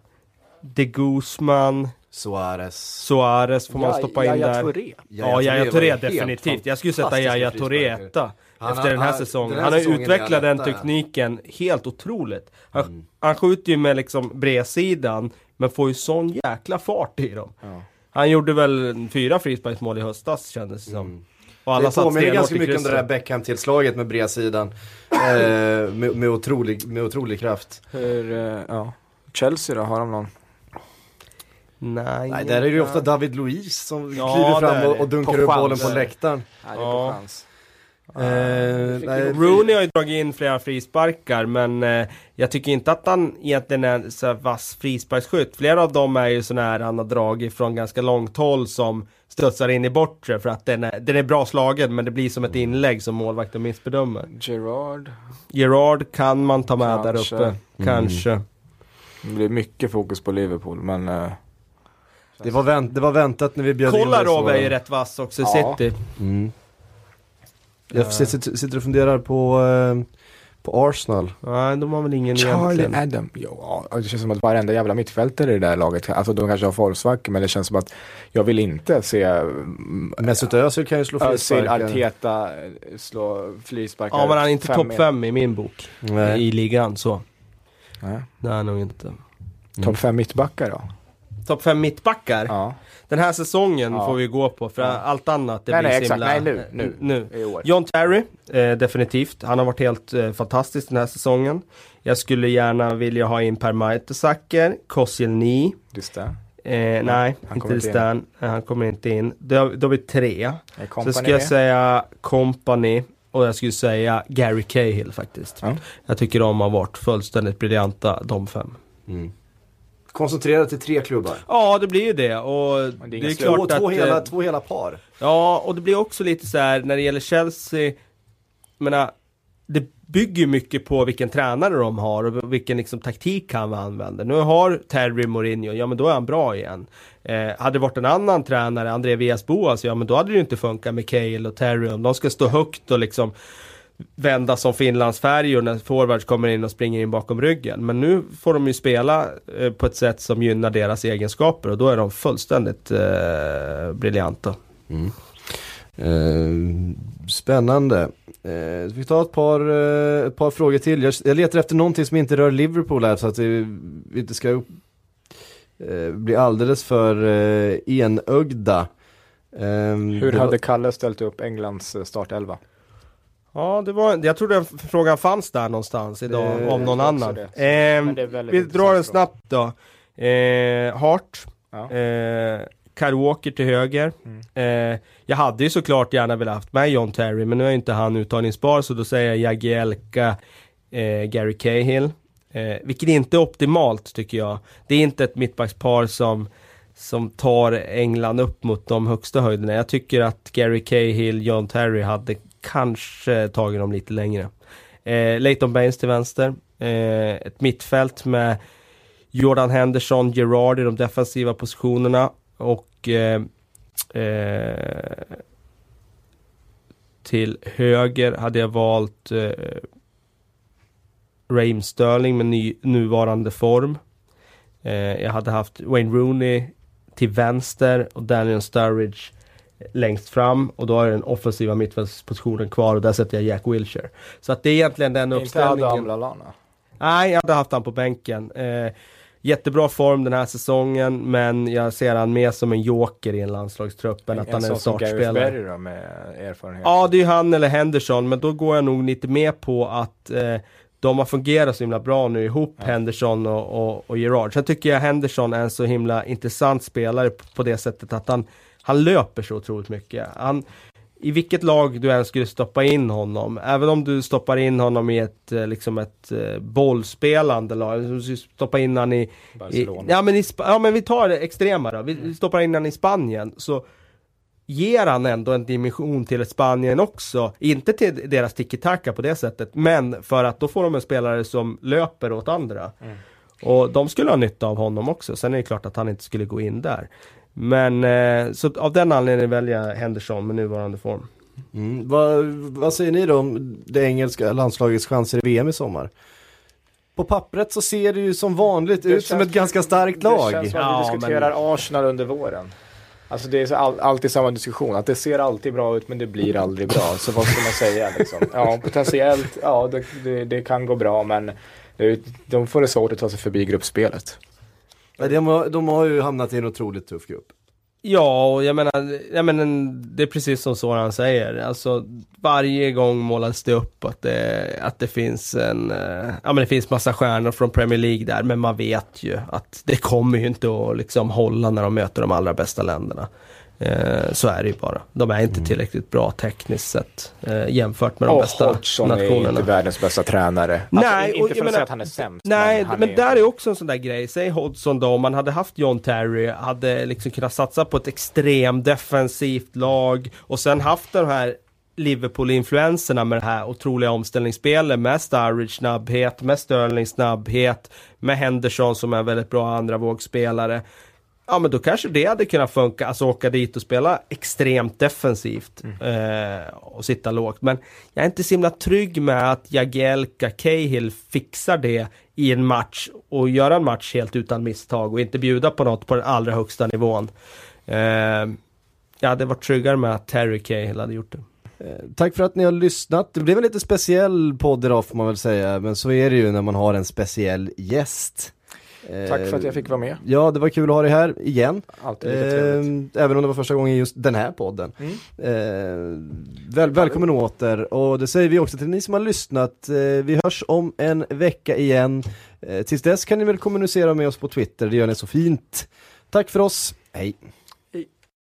De Guzman, Suarez. Suarez får man Ja, stoppa in Yahya där. Touré. Ja, ju Touré definitivt. Jag skulle sätta Yahya Touré etta. Han Efter den här han- säsongen. den här Han har säsongen utvecklat den ja. tekniken helt otroligt. Han, Mm. han skjuter ju med liksom bredsidan, men får ju sån jäkla fart i dem. Ja. Han gjorde väl fyra frisparksmål i höstas kändes det som. Och alla det påminner ganska mycket om det där. Beckham-tillslaget med bredsidan. eh, med, med, otrolig, med otrolig kraft. Hur, eh, ja. Chelsea då, har de någon? Nej, Nej, där är det ju ofta David Luiz som Ja, kliver fram och, och dunkar På upp bollen på läktaren. Nej, det är Ja. på chans. Nej, ju- Rooney har ju dragit in flera frisparkar men eh, jag tycker inte att han egentligen är så vass frisparksskytt. Flera av dem är ju sådana här han har dragit från ganska långt håll som studsar in i bortre för att den är, den är bra slagen men det blir som ett inlägg som målvakten missbedömer. Gerard. Gerard kan man ta med Kanske. där uppe. Kanske. Det blir mycket fokus på Liverpool, men eh, det, var vänt, det var väntat när vi bjöd in Kolarov är ju rätt vass också i Ja. City. Mm. Jag sitter, sitter och funderar på, eh, på Arsenal. Nej, de har väl ingen Charlie egentligen. Adam. Ja, det känns som att varenda jävla mittfältare i det där laget, alltså de kanske har formsvackor men det känns som att jag vill inte se mm, Mesut Özil kan ju slå Özil, frisparkar. Arteta eh, slå frisparkar. Ja, men han är inte fem topp. 5 i min bok. Nej. I ligan så. Nej. Det är han nog inte. Topp fem mittbackar då? Topp 5 mittbackar. Ja. Den här säsongen Ja. får vi gå på för Ja. allt annat det nej, blir nej, exakt. Nej, nu, nu, nu. I år. John Terry, eh, definitivt. Han har varit helt eh, fantastisk den här säsongen. Jag skulle gärna vilja ha in Per Mertesacker, Koscielny. Eh, nej, han inte in. Stan. Eh, Han kommer inte in. Då, då har vi tre. Så ska jag säga Company och jag skulle säga Gary Cahill faktiskt. Ja. Jag tycker de har varit fullständigt briljanta de fem. Mm. Koncentrera till tre klubbar. Ja, det blir ju det och det är det, är. Två, klart två, att... hela, eh, två hela par. Ja, och det blir också lite så här när det gäller Chelsea. Jag menar, det bygger ju mycket på vilken tränare de har och vilken liksom taktik han använder. Nu har Terry Mourinho, ja men då är han bra igen. Eh, hade det varit en annan tränare, André Villas Boas, ja men då hade det ju inte funkat med Cale och Terry. Om de ska stå högt och liksom vända som Finlandsfärjor när forwards kommer in och springer in bakom ryggen. Men nu får de ju spela eh, på ett sätt som gynnar deras egenskaper och då är de fullständigt eh, briljanta. Eh, spännande. Eh, vi tar ett par, eh, ett par frågor till. Jag, jag letar efter någonting som inte rör Liverpool här så att vi, vi inte ska upp, eh, bli alldeles för eh, enögda. Eh, Hur hade Kalle ställt upp Englands eh, startelva? Ja, det var, jag trodde den frågan fanns där någonstans idag Det- av någon annan. väldigt vi drar den snabbt då. Eh, Hart, Ja. eh, Kyle Walker till höger. Mm. Eh, jag hade ju såklart gärna velat haft med John Terry, men nu är inte han uttagningsbar, så då säger jag Jagielka, eh, Gary Cahill. Eh, vilket inte är optimalt tycker jag. Det är inte ett mittbackspar som som tar England upp mot de högsta höjderna. Jag tycker att Gary Cahill, John Terry hade kanske tagit dem lite längre. Eh, Leighton Baines till vänster. Eh, ett mittfält med Jordan Henderson, Gerard i de defensiva positionerna och eh, eh, till höger hade jag valt eh, Raheem Sterling med ny, nuvarande form. Eh, jag hade haft Wayne Rooney till vänster och Daniel Sturridge längst fram och då har jag den offensiva mittfältspositionen kvar och där sätter jag Jack Wilshere. Så att det är egentligen den Inte Adam uppställningen. Lallana? Nej, jag hade haft han på bänken. Eh, jättebra form den här säsongen men jag ser han mer som en joker i en landslagstrupp än att han är en startspelare. Barry då med erfarenhet? Ja, det är ju han eller Henderson, men då går jag nog lite med på att eh, de har fungerat så himla bra nu ihop, Henderson och, och, och Gerard. Sen tycker jag Henderson är en så himla intressant spelare på det sättet att han, han löper så otroligt mycket. Han, I vilket lag du än skulle stoppa in honom, även om du stoppar in honom i ett, eh, liksom ett eh, bollspelande lag, stoppa in honom i, i Barcelona. ja, men i, ja men vi tar det extrema då, vi stoppar in honom i Spanien, så ger han ändå en dimension till Spanien också. Inte till deras tiki-taka på det sättet, men för att då får de en spelare som löper åt andra. Och de skulle ha nytta av honom också. Sen är det klart att han inte skulle gå in där. Men eh, så av den anledningen väljer jag Henderson med nuvarande form. Mm. Vad, vad säger ni då om det engelska landslagets chanser i VM i sommar? På pappret så ser det ju som vanligt Det ut som ett ganska starkt lag. Det känns som att Ja, vi diskuterar Arsenal under våren. Alltså det är all, alltid samma diskussion, att det ser alltid bra ut men det blir aldrig bra. Så vad ska man säga liksom? Ja, potentiellt, ja det, det, det kan gå bra men det, de får det svårt att ta sig förbi gruppspelet. De har, de har ju hamnat i en otroligt tuff grupp. Ja, och jag menar, jag menar, det är precis som Soran säger. Alltså, varje gång målas det upp att det, att det finns en, eh, ja men det finns massa stjärnor från Premier League där, men man vet ju att det kommer ju inte att liksom hålla när de möter de allra bästa länderna. Eh, så är det ju bara. De är inte tillräckligt bra tekniskt sett eh, jämfört med de Och bästa Hodgson är nationerna. inte världens bästa tränare. Nej, alltså, inte för att menar- säga att han är sämst. Nej, men, han där är också en sån där grej. Säg Hodgson då, om man hade haft John Terry, hade liksom kunnat satsa på ett extremt defensivt lag och sen haft de här Liverpool-influenserna med det här otroliga omställningsspelet med Sturridge snabbhet, med Sterling snabbhet, med Henderson som är en väldigt bra andra vågspelare. Ja men då kanske det hade kunnat funka, alltså åka dit och spela extremt defensivt eh, och sitta lågt. Men jag är inte så himla trygg med att Jagielka Cahill fixar det i en match och göra en match helt utan misstag och inte bjuda på något på den allra högsta nivån. Eh, jag hade varit tryggare med att Terry Cahill hade gjort det. Eh, Tack för att ni har lyssnat. Det blev en lite speciell podd idag får man väl säga, men så är det ju när man har en speciell gäst. Tack för att jag fick vara med. Ja, det var kul att ha dig här igen. Alltid lika trevligt. Eh, även om det var första gången i just den här podden. Mm. Eh, väl, välkommen åter och det säger vi också till ni som har lyssnat. Eh, vi hörs om en vecka igen. Eh, tills dess kan ni väl kommunicera med oss på Twitter, det gör ni så fint. Tack för oss, hej!